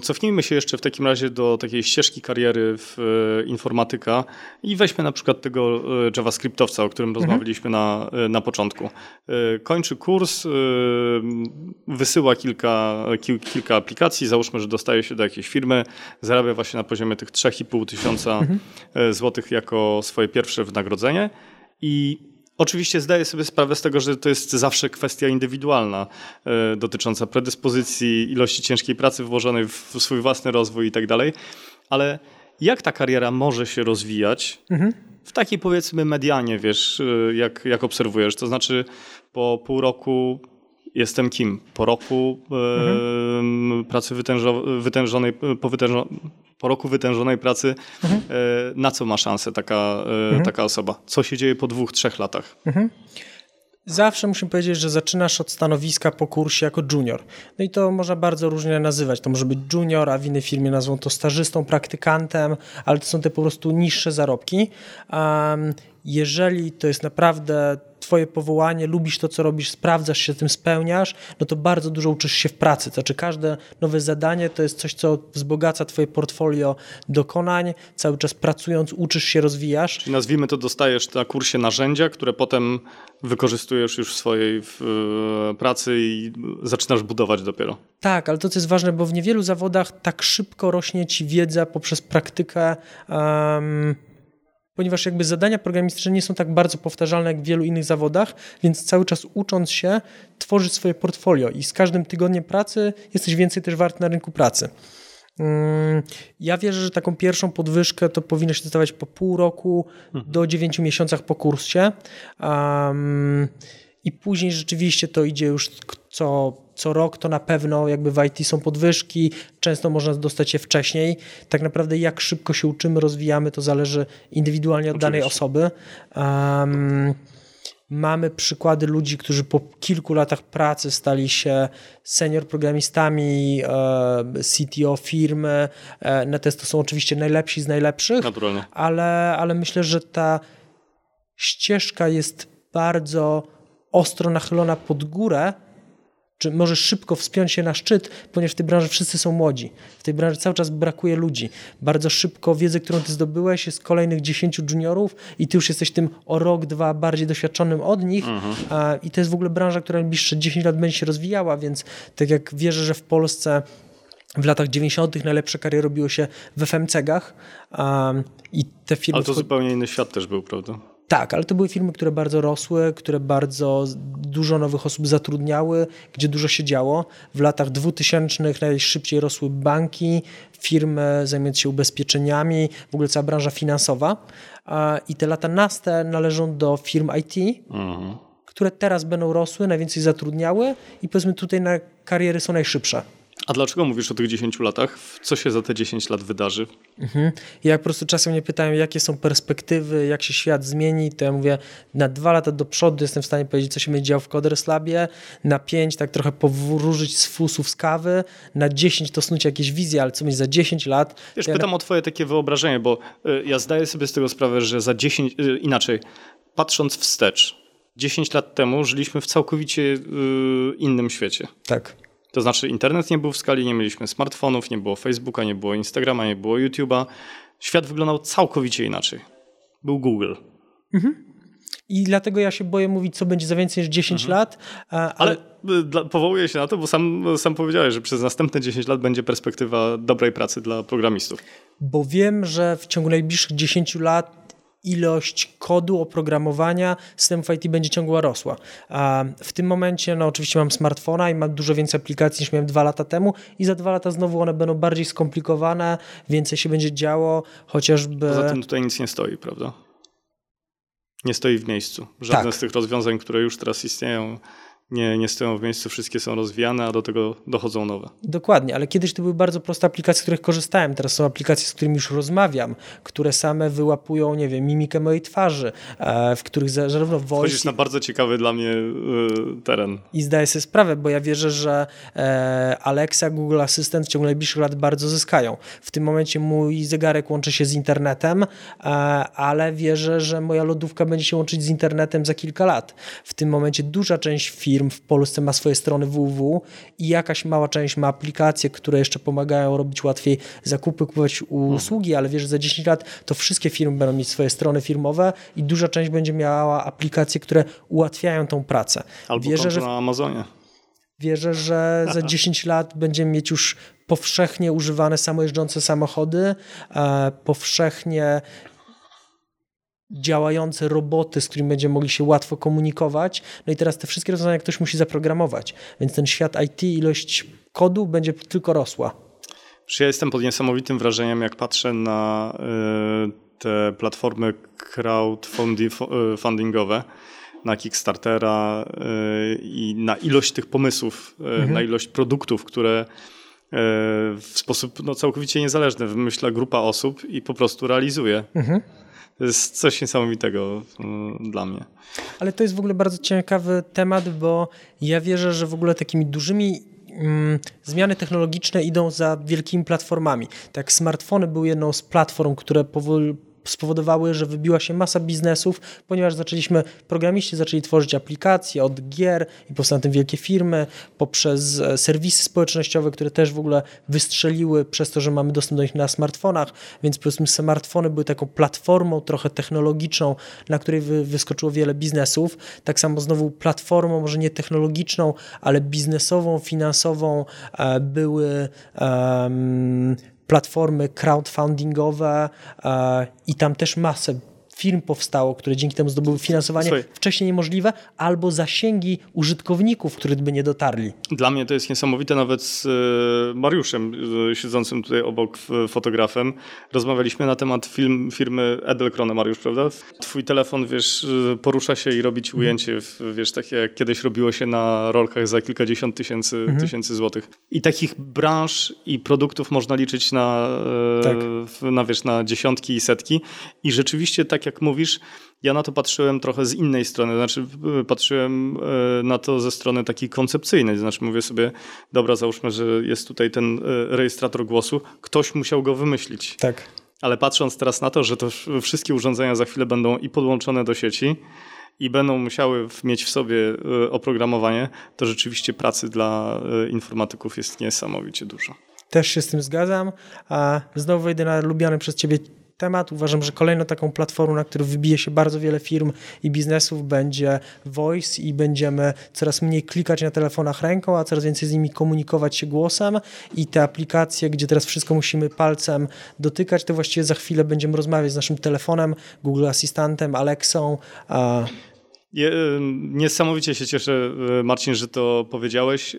cofnijmy się jeszcze w takim razie do takiej ścieżki kariery w e, informatyka i weźmy na przykład tego e, JavaScriptowca, o którym mhm. rozmawialiśmy na, na początku. Kończy kurs, wysyła kilka, kilka aplikacji, załóżmy, że dostaje się do jakiejś firmy, zarabia właśnie na poziomie tych 3,5 tysiąca mhm. złotych jako swoje pierwsze wynagrodzenie i Oczywiście zdaję sobie sprawę z tego, że to jest zawsze kwestia indywidualna, e, dotycząca predyspozycji, ilości ciężkiej pracy włożonej w swój własny rozwój i tak dalej, ale jak ta kariera może się rozwijać mhm. w takiej powiedzmy medianie, wiesz, e, jak, jak obserwujesz? To znaczy po pół roku jestem kim? Po roku mhm. pracy wytężonej, po, wytężo, po roku wytężonej pracy, mhm. E, na co ma szansę taka, e, mhm. taka osoba? Co się dzieje po dwóch, trzech latach? Mhm. Zawsze musimy powiedzieć, że zaczynasz od stanowiska po kursie jako junior. No i to można bardzo różnie nazywać. To może być junior, a w innej firmie nazwą to stażystą, praktykantem, ale to są te po prostu niższe zarobki. Um, jeżeli to jest naprawdę twoje powołanie, lubisz to, co robisz, sprawdzasz się, tym spełniasz, no to bardzo dużo uczysz się w pracy. To znaczy każde nowe zadanie to jest coś, co wzbogaca twoje portfolio dokonań. Cały czas pracując, uczysz się, rozwijasz. Czyli nazwijmy to, dostajesz na kursie narzędzia, które potem wykorzystujesz już w swojej w, e, pracy i zaczynasz budować dopiero. Tak, ale to, co jest ważne, bo w niewielu zawodach tak szybko rośnie ci wiedza poprzez praktykę. Um, ponieważ jakby zadania programistyczne nie są tak bardzo powtarzalne jak w wielu innych zawodach, więc cały czas ucząc się, tworzyć swoje portfolio i z każdym tygodniem pracy jesteś więcej też wart na rynku pracy. Mm, ja wierzę, że taką pierwszą podwyżkę to powinno się dostawać po pół roku mhm. do dziewięciu miesiącach po kursie. Um, I później rzeczywiście to idzie już co, co rok, to na pewno jakby w IT są podwyżki, często można dostać je wcześniej. Tak naprawdę jak szybko się uczymy, rozwijamy, to zależy indywidualnie od Oczywiście. danej osoby. Um, Mamy przykłady ludzi, którzy po kilku latach pracy stali się senior programistami, e, CTO firmy. E, Natomiast to są oczywiście najlepsi z najlepszych, Naturalnie. Ale, ale myślę, że ta ścieżka jest bardzo ostro nachylona pod górę, czy możesz szybko wspiąć się na szczyt, ponieważ w tej branży wszyscy są młodzi. W tej branży cały czas brakuje ludzi. Bardzo szybko wiedzę, którą ty zdobyłeś, jest kolejnych 10 juniorów i ty już jesteś tym o rok, dwa bardziej doświadczonym od nich. Mhm. I to jest w ogóle branża, która najbliższe 10 lat będzie się rozwijała, więc tak jak wierzę, że w Polsce w latach 90. najlepsze kariery robiło się w FMCG-ach um, i te firmy... Ale to zupełnie inny świat też był, prawda? Tak, ale to były firmy, które bardzo rosły, które bardzo dużo nowych osób zatrudniały, gdzie dużo się działo. W latach 2000 najszybciej rosły banki, firmy zajmujące się ubezpieczeniami, w ogóle cała branża finansowa. I te lata naste należą do firm IT, mhm. które teraz będą rosły, najwięcej zatrudniały i powiedzmy tutaj na kariery są najszybsze. A dlaczego mówisz o tych 10 latach? Co się za te 10 lat wydarzy? Mhm. Jak po prostu czasem mnie pytają, jakie są perspektywy, jak się świat zmieni, to ja mówię, na dwa lata do przodu jestem w stanie powiedzieć, co się będzie działo w Coders Labie, na pięć tak trochę powróżyć z fusów z kawy, na 10 to snuć jakieś wizje, ale co będzie za 10 lat. Wiesz, pytam na... o twoje takie wyobrażenie, bo y, ja zdaję sobie z tego sprawę, że za 10, y, inaczej, patrząc wstecz, 10 lat temu żyliśmy w całkowicie y, innym świecie. Tak. To znaczy internet nie był w skali, nie mieliśmy smartfonów, nie było Facebooka, nie było Instagrama, nie było YouTube'a. Świat wyglądał całkowicie inaczej. Był Google. Mhm. I dlatego ja się boję mówić, co będzie za więcej niż 10 mhm. lat. Ale, ale y, powołuję się na to, bo sam, sam powiedziałeś, że przez następne 10 lat będzie perspektywa dobrej pracy dla programistów. Bo wiem, że w ciągu najbliższych 10 lat ilość kodu, oprogramowania systemów IT będzie ciągła rosła. W tym momencie, no oczywiście mam smartfona i mam dużo więcej aplikacji niż miałem dwa lata temu i za dwa lata znowu one będą bardziej skomplikowane, więcej się będzie działo, chociażby... Poza tym tutaj nic nie stoi, prawda? Nie stoi w miejscu. Żadne tak. z tych rozwiązań, które już teraz istnieją, nie, nie stoją w miejscu, wszystkie są rozwijane, a do tego dochodzą nowe. Dokładnie, ale kiedyś to były bardzo proste aplikacje, z których korzystałem. Teraz są aplikacje, z którymi już rozmawiam, które same wyłapują, nie wiem, mimikę mojej twarzy, e, w których zarówno voice... Wchodzisz na bardzo ciekawy dla mnie e, teren. I zdaję sobie sprawę, bo ja wierzę, że e, Alexa, Google Assistant w ciągu najbliższych lat bardzo zyskają. W tym momencie mój zegarek łączy się z internetem, ale wierzę, że moja lodówka będzie się łączyć z internetem za kilka lat. W tym momencie duża część firm firm w Polsce ma swoje strony www i jakaś mała część ma aplikacje, które jeszcze pomagają robić łatwiej zakupy, kupować usługi, ale wiesz, że za 10 lat to wszystkie firmy będą mieć swoje strony firmowe i duża część będzie miała aplikacje, które ułatwiają tą pracę. Albo Wierzę, że na Amazonie. Wierzę, że za 10 lat będziemy mieć już powszechnie używane samojeżdżące samochody, e, powszechnie działające roboty, z którymi będziemy mogli się łatwo komunikować. No i teraz te wszystkie rozwiązania ktoś musi zaprogramować, więc ten świat IT, ilość kodu będzie tylko rosła. Ja jestem pod niesamowitym wrażeniem, jak patrzę na y, te platformy crowdfundingowe, na Kickstartera y, i na ilość tych pomysłów, y, mhm. na ilość produktów, które w sposób no, całkowicie niezależny wymyśla grupa osób i po prostu realizuje. Mhm To jest coś niesamowitego dla mnie. Ale to jest w ogóle bardzo ciekawy temat, bo ja wierzę, że w ogóle takimi dużymi mm, zmiany technologiczne idą za wielkimi platformami. Tak, smartfony były jedną z platform, które powoli spowodowały, że wybiła się masa biznesów, ponieważ zaczęliśmy, programiści zaczęli tworzyć aplikacje od gier i powstały tym wielkie firmy, poprzez e, serwisy społecznościowe, które też w ogóle wystrzeliły przez to, że mamy dostęp do nich na smartfonach, więc powiedzmy smartfony były taką platformą trochę technologiczną, na której wy, wyskoczyło wiele biznesów. Tak samo znowu platformą, może nie technologiczną, ale biznesową, finansową e, były platformy crowdfundingowe e, i tam też masę firm powstało, które dzięki temu zdobyły finansowanie Słuchaj. wcześniej niemożliwe, albo zasięgi użytkowników, których by nie dotarli. Dla mnie to jest niesamowite, nawet z e, Mariuszem, e, siedzącym tutaj obok fotografem, rozmawialiśmy na temat film, firmy Edelkrone, Mariusz, prawda? Twój telefon, wiesz, e, porusza się i robi ci mhm. ujęcie, wiesz, takie jak kiedyś robiło się na rolkach za kilkadziesiąt tysięcy, mhm. tysięcy złotych. I takich branż i produktów można liczyć na, tak. na, wiesz, na dziesiątki i setki i rzeczywiście tak jak jak mówisz, ja na to patrzyłem trochę z innej strony, znaczy patrzyłem e, na to ze strony takiej koncepcyjnej, znaczy mówię sobie, dobra, załóżmy, że jest tutaj ten e, rejestrator głosu, ktoś musiał go wymyślić. Tak. Ale patrząc teraz na to, że to wszystkie urządzenia za chwilę będą i podłączone do sieci, i będą musiały mieć w sobie oprogramowanie, to rzeczywiście pracy dla informatyków jest niesamowicie dużo. Też się z tym zgadzam. A znowu wejdę na lubiany przez ciebie temat. Uważam, że kolejną taką platformą, na którą wybije się bardzo wiele firm i biznesów będzie Voice i będziemy coraz mniej klikać na telefonach ręką, a coraz więcej z nimi komunikować się głosem i te aplikacje, gdzie teraz wszystko musimy palcem dotykać, to właściwie za chwilę będziemy rozmawiać z naszym telefonem, Google Asystentem, Alexą, Niesamowicie się cieszę, e, Marcin, że to powiedziałeś. E,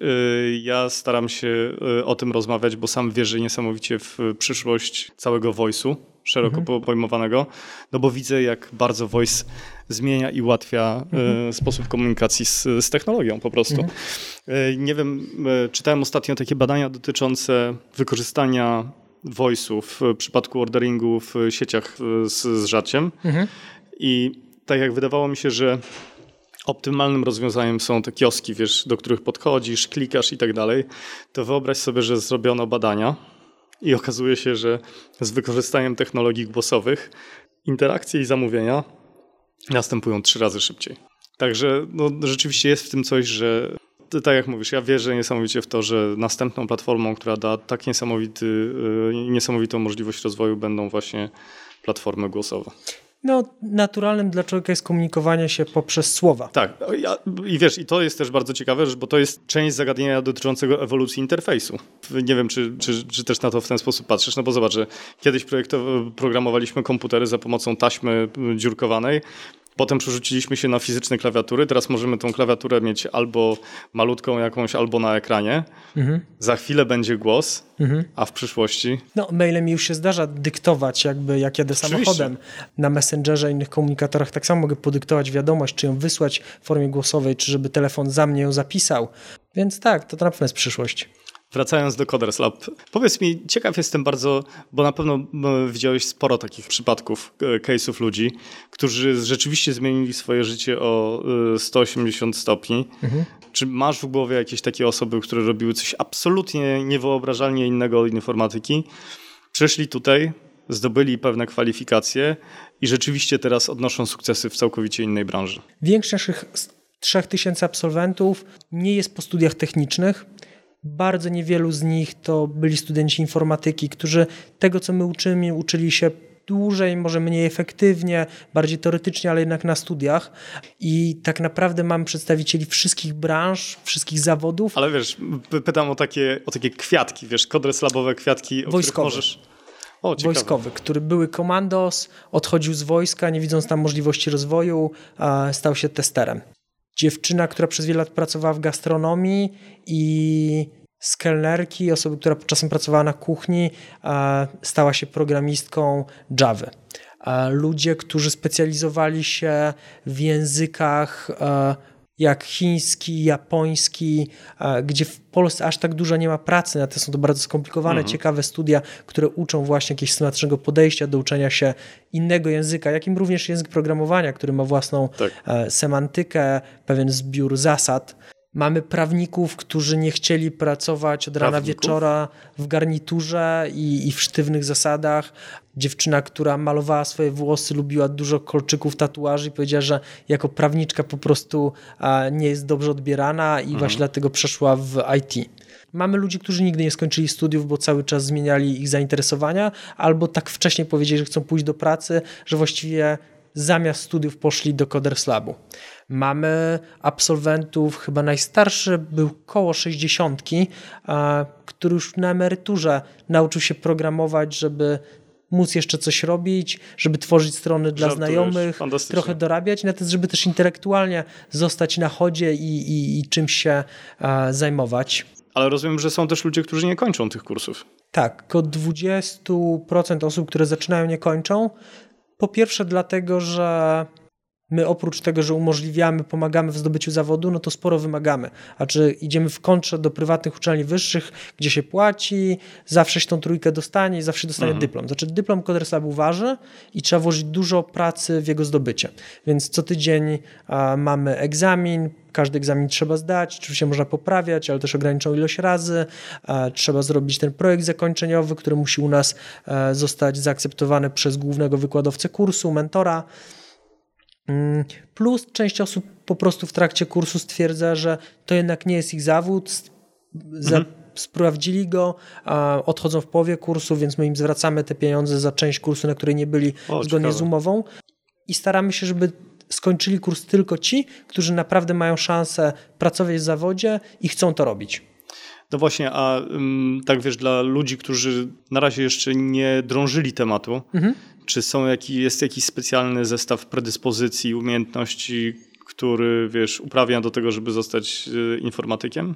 ja staram się e, o tym rozmawiać, bo sam wierzę niesamowicie w przyszłość całego voice'u, szeroko mhm. pojmowanego, no bo widzę, jak bardzo voice zmienia i ułatwia mhm. sposób komunikacji z, z, technologią po prostu. Mhm. Nie wiem, czytałem ostatnio takie badania dotyczące wykorzystania voice'u w przypadku orderingu w sieciach z, z żarciem. Mhm. I tak jak wydawało mi się, że optymalnym rozwiązaniem są te kioski, wiesz, do których podchodzisz, klikasz i tak dalej, to wyobraź sobie, że zrobiono badania i okazuje się, że z wykorzystaniem technologii głosowych interakcje i zamówienia następują trzy razy szybciej. Także no, rzeczywiście jest w tym coś, że tak jak mówisz, ja wierzę niesamowicie w to, że następną platformą, która da tak niesamowity, y, niesamowitą możliwość rozwoju, będą właśnie platformy głosowe. No, naturalnym dla człowieka jest komunikowanie się poprzez słowa. Tak. I wiesz, i to jest też bardzo ciekawe, bo to jest część zagadnienia dotyczącego ewolucji interfejsu. Nie wiem, czy, czy, czy też na to w ten sposób patrzysz, no bo zobacz, że kiedyś programowaliśmy komputery za pomocą taśmy dziurkowanej, Potem przerzuciliśmy się na fizyczne klawiatury. Teraz możemy tą klawiaturę mieć albo malutką jakąś, albo na ekranie. Mhm. Za chwilę będzie głos, mhm. a w przyszłości. No, mailem już się zdarza dyktować, jakby jak jadę samochodem na Messengerze, innych komunikatorach. Tak samo mogę podyktować wiadomość, czy ją wysłać w formie głosowej, czy żeby telefon za mnie ją zapisał. Więc tak, to na pewno jest przyszłość. Wracając do Coders Lab, powiedz mi, ciekaw jestem bardzo, bo na pewno widziałeś sporo takich przypadków, e, case'ów ludzi, którzy rzeczywiście zmienili swoje życie o 180 e, stopni. Mhm. Czy masz w głowie jakieś takie osoby, które robiły coś absolutnie niewyobrażalnie innego od informatyki? Przyszli tutaj, zdobyli pewne kwalifikacje i rzeczywiście teraz odnoszą sukcesy w całkowicie innej branży. Większość naszych 3000 absolwentów nie jest po studiach technicznych, bardzo niewielu z nich to byli studenci informatyki, którzy tego, co my uczymy, uczyli się dłużej, może mniej efektywnie, bardziej teoretycznie, ale jednak na studiach. I tak naprawdę mamy przedstawicieli wszystkich branż, wszystkich zawodów. Ale wiesz, pytam o takie, o takie kwiatki, wiesz, kodres labowe kwiatki, o Wojskowe. możesz... O, wojskowy, który były komandos, odchodził z wojska, nie widząc tam możliwości rozwoju, stał się testerem dziewczyna, która przez wiele lat pracowała w gastronomii i z kelnerki, osoby, która czasem pracowała na kuchni, stała się programistką Java. Ludzie, którzy specjalizowali się w językach jak chiński, japoński, gdzie w Polsce aż tak dużo nie ma pracy na to. Są to bardzo skomplikowane, mhm. ciekawe studia, które uczą właśnie jakiegoś systematycznego podejścia do uczenia się innego języka, jakim również język programowania, który ma własną tak. E, semantykę, pewien zbiór zasad. Mamy prawników, którzy nie chcieli pracować od rana wieczora w garniturze i, i, w sztywnych zasadach. Dziewczyna, która malowała swoje włosy, lubiła dużo kolczyków, tatuaży i powiedziała, że jako prawniczka po prostu nie jest dobrze odbierana i mhm. właśnie dlatego przeszła w IT. Mamy ludzi, którzy nigdy nie skończyli studiów, bo cały czas zmieniali ich zainteresowania, albo tak wcześnie powiedzieli, że chcą pójść do pracy, że właściwie zamiast studiów poszli do Coders Labu. Mamy absolwentów, chyba najstarszy był koło 60, który już na emeryturze nauczył się programować, żeby móc jeszcze coś robić, żeby tworzyć strony dla Żartujesz. znajomych, trochę dorabiać, natomiast żeby też intelektualnie zostać na chodzie i, i, i czymś się zajmować. Ale rozumiem, że są też ludzie, którzy nie kończą tych kursów. Tak, około 20% osób, które zaczynają, nie kończą. Po pierwsze, dlatego, że my oprócz tego, że umożliwiamy, pomagamy w zdobyciu zawodu, no to sporo wymagamy. A czy idziemy w kontrze do prywatnych uczelni wyższych, gdzie się płaci, zawsze się tą trójkę dostanie i zawsze dostanie mhm. dyplom. Znaczy dyplom Codersabu waży i trzeba włożyć dużo pracy w jego zdobycie. Więc co tydzień a, mamy egzamin, każdy egzamin trzeba zdać, oczywiście można poprawiać, ale też ograniczoną ilość razy. Trzeba zrobić ten projekt zakończeniowy, który musi u nas e, zostać zaakceptowany przez głównego wykładowcę kursu, mentora. Mm, plus część osób po prostu w trakcie kursu stwierdza, że to jednak nie jest ich zawód. Mhm. Sprawdzili go, odchodzą w połowie kursu, więc my im zwracamy te pieniądze za część kursu, na której nie byli o, zgodnie ciekawe. z umową. I staramy się, żeby skończyli kurs tylko ci, którzy naprawdę mają szansę pracować w zawodzie i chcą to robić. No właśnie, a tak wiesz, dla ludzi, którzy na razie jeszcze nie drążyli tematu, mhm. czy są jaki, jest jakiś specjalny zestaw predyspozycji, umiejętności, który wiesz, uprawia do tego, żeby zostać y, informatykiem?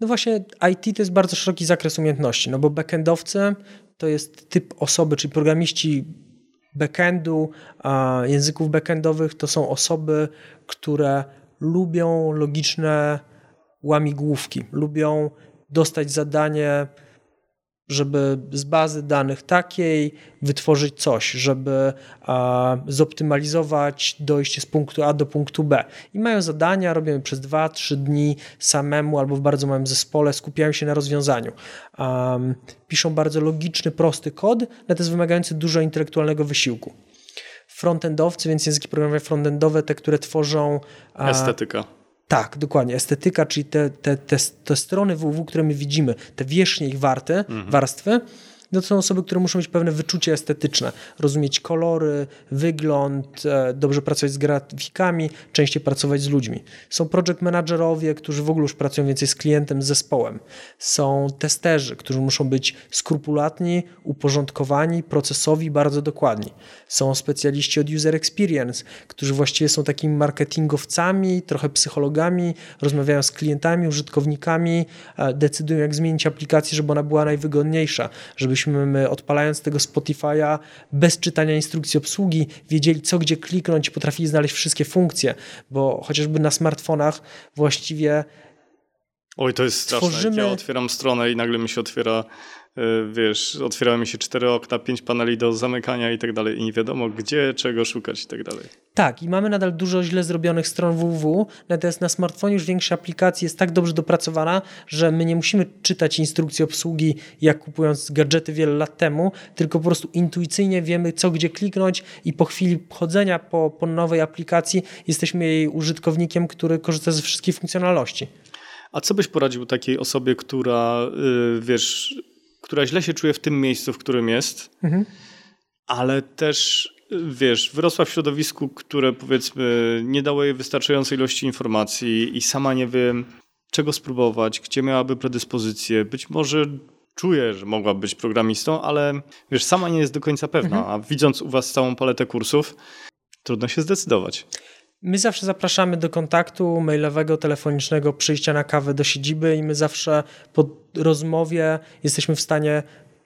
No właśnie, IT to jest bardzo szeroki zakres umiejętności, no bo backendowcy to jest typ osoby, czyli programiści backendu, języków backendowych to są osoby, które lubią logiczne łamigłówki, lubią dostać zadanie, żeby z bazy danych takiej wytworzyć coś, żeby a, zoptymalizować dojście z punktu A do punktu B. I mają zadania, robią je przez 2-3 dni samemu albo w bardzo małym zespole, skupiają się na rozwiązaniu. Piszą bardzo logiczny, prosty kod, natomiast wymagający dużo intelektualnego wysiłku. Frontendowcy, więc języki programowania frontendowe, te, które tworzą... Estetyka tak, dokładnie. Estetyka, czyli te, te, te, te strony www, które my widzimy, te wierzchnie ich warte, mhm. warstwy, no to są osoby, które muszą mieć pewne wyczucie estetyczne, rozumieć kolory, wygląd, e, dobrze pracować z grafikami, częściej pracować z ludźmi. Są project managerowie, którzy w ogóle już pracują więcej z klientem, z zespołem. Są testerzy, którzy muszą być skrupulatni, uporządkowani, procesowi, bardzo dokładni. Są specjaliści od user experience, którzy właściwie są takimi marketingowcami, trochę psychologami, rozmawiają z klientami, użytkownikami, e, decydują jak zmienić aplikację, żeby ona była najwygodniejsza, żeby żebyśmy my odpalając tego Spotify'a bez czytania instrukcji obsługi wiedzieli co gdzie kliknąć i potrafili znaleźć wszystkie funkcje, bo chociażby na smartfonach właściwie Oj, to jest straszne. Tworzymy... Ja otwieram stronę i nagle mi się otwiera wiesz, otwierały mi się cztery okna, pięć paneli do zamykania i tak dalej i nie wiadomo gdzie, czego szukać i tak dalej. Tak, i mamy nadal dużo źle zrobionych stron www, natomiast na smartfonie już większa aplikacja jest tak dobrze dopracowana, że my nie musimy czytać instrukcji obsługi jak kupując gadżety wiele lat temu, tylko po prostu intuicyjnie wiemy co gdzie kliknąć i po chwili chodzenia po, po nowej aplikacji jesteśmy jej użytkownikiem, który korzysta ze wszystkich funkcjonalności. A co byś poradził takiej osobie, która, yy, wiesz, która źle się czuje w tym miejscu, w którym jest, mhm. ale też wiesz, wyrosła w środowisku, które powiedzmy nie dało jej wystarczającej ilości informacji i sama nie wie, czego spróbować, gdzie miałaby predyspozycje. Być może czuje, że mogła być programistą, ale wiesz, sama nie jest do końca pewna, mhm. a widząc u was całą paletę kursów, trudno się zdecydować. My zawsze zapraszamy do kontaktu mailowego, telefonicznego, przyjścia na kawę do siedziby i my zawsze po rozmowie jesteśmy w stanie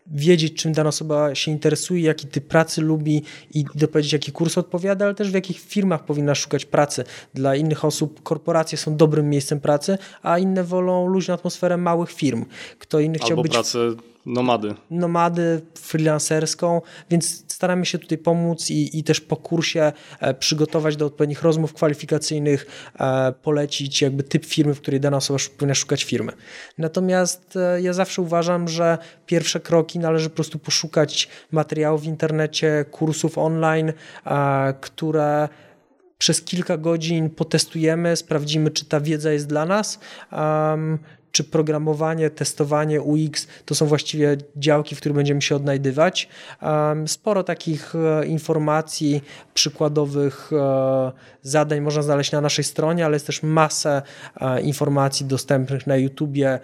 wiedzieć, czym dana osoba się interesuje, jaki typ pracy lubi i dopowiedzieć, jaki kurs odpowiada, ale też w jakich firmach powinna szukać pracy. Dla innych osób korporacje są dobrym miejscem pracy, a inne wolą luźną atmosferę małych firm. Kto inny chciał Albo być... pracę nomady. Nomady, freelancerską, więc staramy się tutaj pomóc i, i też po kursie e, przygotować do odpowiednich rozmów kwalifikacyjnych, e, polecić jakby typ firmy, w której dana osoba powinna szukać firmy. Natomiast e, ja zawsze uważam, że pierwsze kroki należy po prostu poszukać materiałów w internecie, kursów online, które przez kilka godzin potestujemy, sprawdzimy, czy ta wiedza jest dla nas. Um, czy programowanie, testowanie UX to są właściwie działki, w których będziemy się odnajdywać. Sporo takich e, informacji, przykładowych e, zadań można znaleźć na naszej stronie, ale jest też masę e, informacji dostępnych na YouTubie.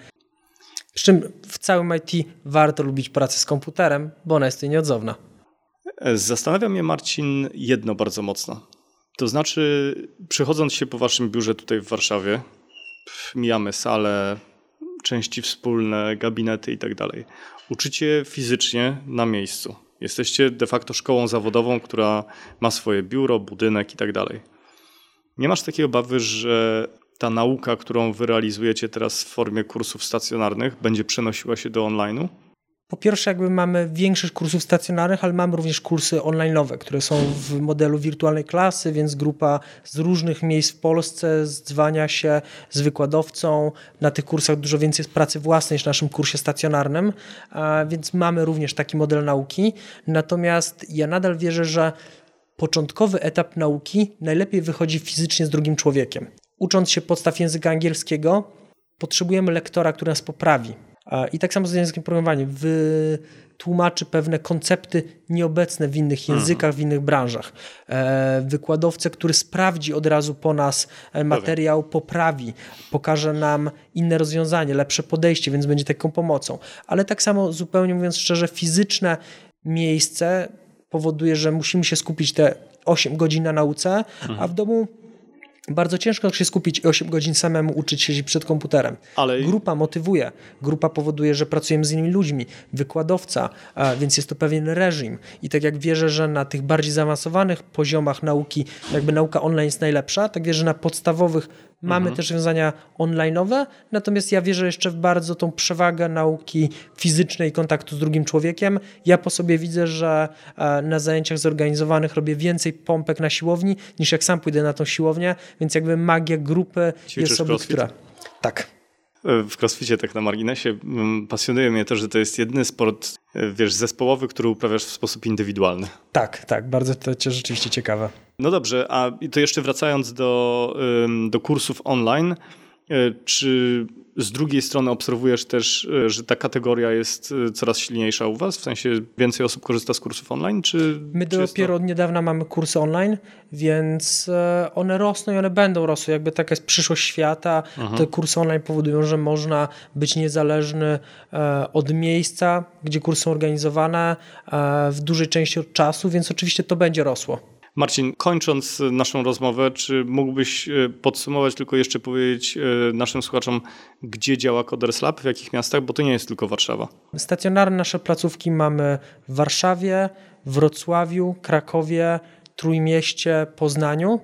Przy czym w całym IT warto lubić pracę z komputerem, bo ona jest nieodzowna. Zastanawia mnie, Marcin, jedno bardzo mocno. To znaczy, przychodząc się po waszym biurze tutaj w Warszawie, mijamy salę, części wspólne, gabinety i tak. Uczycie fizycznie na miejscu. Jesteście de facto szkołą zawodową, która ma swoje biuro, budynek i tak. Nie masz takiej obawy, że ta nauka, którą wy realizujecie teraz w formie kursów stacjonarnych, będzie przenosiła się do online'u? Po pierwsze, jakby mamy większość kursów stacjonarnych, ale mamy również kursy online'owe, które są w modelu wirtualnej klasy, więc grupa z różnych miejsc w Polsce zdzwania się z wykładowcą. Na tych kursach dużo więcej jest pracy własnej niż w naszym kursie stacjonarnym, więc mamy również taki model nauki. Natomiast ja nadal wierzę, że początkowy etap nauki najlepiej wychodzi fizycznie z drugim człowiekiem. Ucząc się podstaw języka angielskiego, potrzebujemy lektora, który nas poprawi i tak samo z językiem programowania. Wytłumaczy pewne koncepty nieobecne w innych mhm. językach, w innych branżach. E, wykładowcę, który sprawdzi od razu po nas e, materiał, poprawi, pokaże nam inne rozwiązanie, lepsze podejście, więc będzie taką pomocą. Ale tak samo, zupełnie mówiąc szczerze, fizyczne miejsce powoduje, że musimy się skupić te 8 godzin na nauce, mhm. a w domu bardzo ciężko się skupić 8 godzin samemu uczyć się przed komputerem. Ale... Grupa motywuje, grupa powoduje, że pracujemy z innymi ludźmi, wykładowca, więc jest to pewien reżim. I tak jak wierzę, że na tych bardziej zaawansowanych poziomach nauki, jakby nauka online jest najlepsza, tak wierzę, że na podstawowych Mamy mhm. też rozwiązania online'owe, natomiast ja wierzę jeszcze w bardzo tą przewagę nauki fizycznej, kontaktu z drugim człowiekiem. Ja po sobie widzę, że na zajęciach zorganizowanych robię więcej pompek na siłowni, niż jak sam pójdę na tą siłownię, więc jakby magia grupy Ćwiczysz jest sobie, która... Tak. E, w crossficie, tak na marginesie, pasjonuje mnie to, że to jest jedyny sport, e, wiesz, zespołowy, który uprawiasz w sposób indywidualny. Tak, tak, bardzo to rzeczywiście ciekawe. No dobrze, a to jeszcze wracając do, do kursów online, e, czy z drugiej strony obserwujesz też, e, że ta kategoria jest e, coraz silniejsza u Was? W sensie więcej osób korzysta z kursów online? Czy, My czy dopiero od niedawna mamy kursy online, więc one rosną i one będą rosły. Jakby taka jest przyszłość świata. Mhm. Te kursy online powodują, że można być niezależny od miejsca, gdzie kursy są organizowane w dużej części od czasu, więc oczywiście to będzie rosło. Marcin, kończąc naszą rozmowę, czy mógłbyś e, podsumować, tylko jeszcze powiedzieć e, naszym słuchaczom, gdzie działa Coders Lab, w jakich miastach, bo to nie jest tylko Warszawa. Stacjonarne nasze placówki mamy w Warszawie, Wrocławiu, Krakowie, Trójmieście, Poznaniu.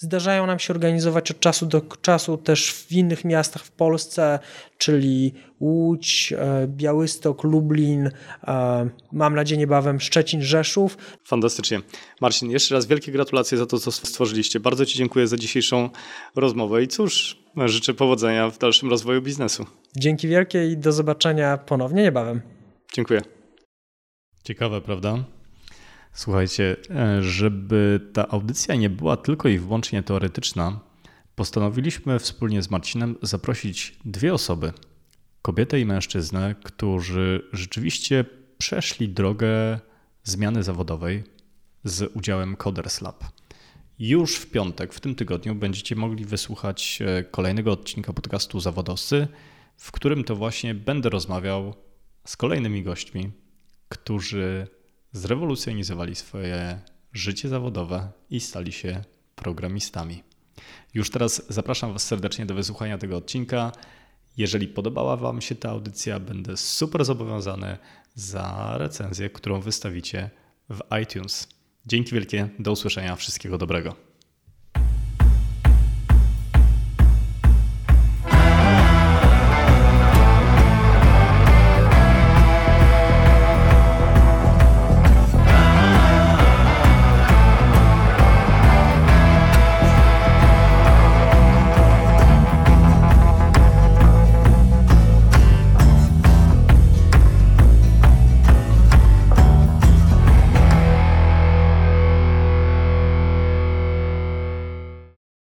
Zdarzają nam się organizować od czasu do czasu też w innych miastach w Polsce, czyli Łódź, e, Białystok, Lublin, e, mam nadzieję niebawem Szczecin, Rzeszów. Fantastycznie. Marcin, jeszcze raz wielkie gratulacje za to, co stworzyliście. Bardzo Ci dziękuję za dzisiejszą rozmowę i cóż, życzę powodzenia w dalszym rozwoju biznesu. Dzięki wielkie i do zobaczenia ponownie niebawem. Dziękuję. Ciekawe, prawda? Słuchajcie, e, żeby ta audycja nie była tylko i wyłącznie teoretyczna, postanowiliśmy wspólnie z Marcinem zaprosić dwie osoby, kobietę i mężczyznę, którzy rzeczywiście przeszli drogę zmiany zawodowej z udziałem Coders Lab. Już w piątek, w tym tygodniu, będziecie mogli wysłuchać e, kolejnego odcinka podcastu Zawodowcy, w którym to właśnie będę rozmawiał z kolejnymi gośćmi, którzy zrewolucjonizowali swoje życie zawodowe i stali się programistami. Już teraz zapraszam Was serdecznie do wysłuchania tego odcinka. Jeżeli podobała Wam się ta audycja, będę super zobowiązany za recenzję, którą wystawicie w iTunes. Dzięki wielkie, do usłyszenia, wszystkiego dobrego.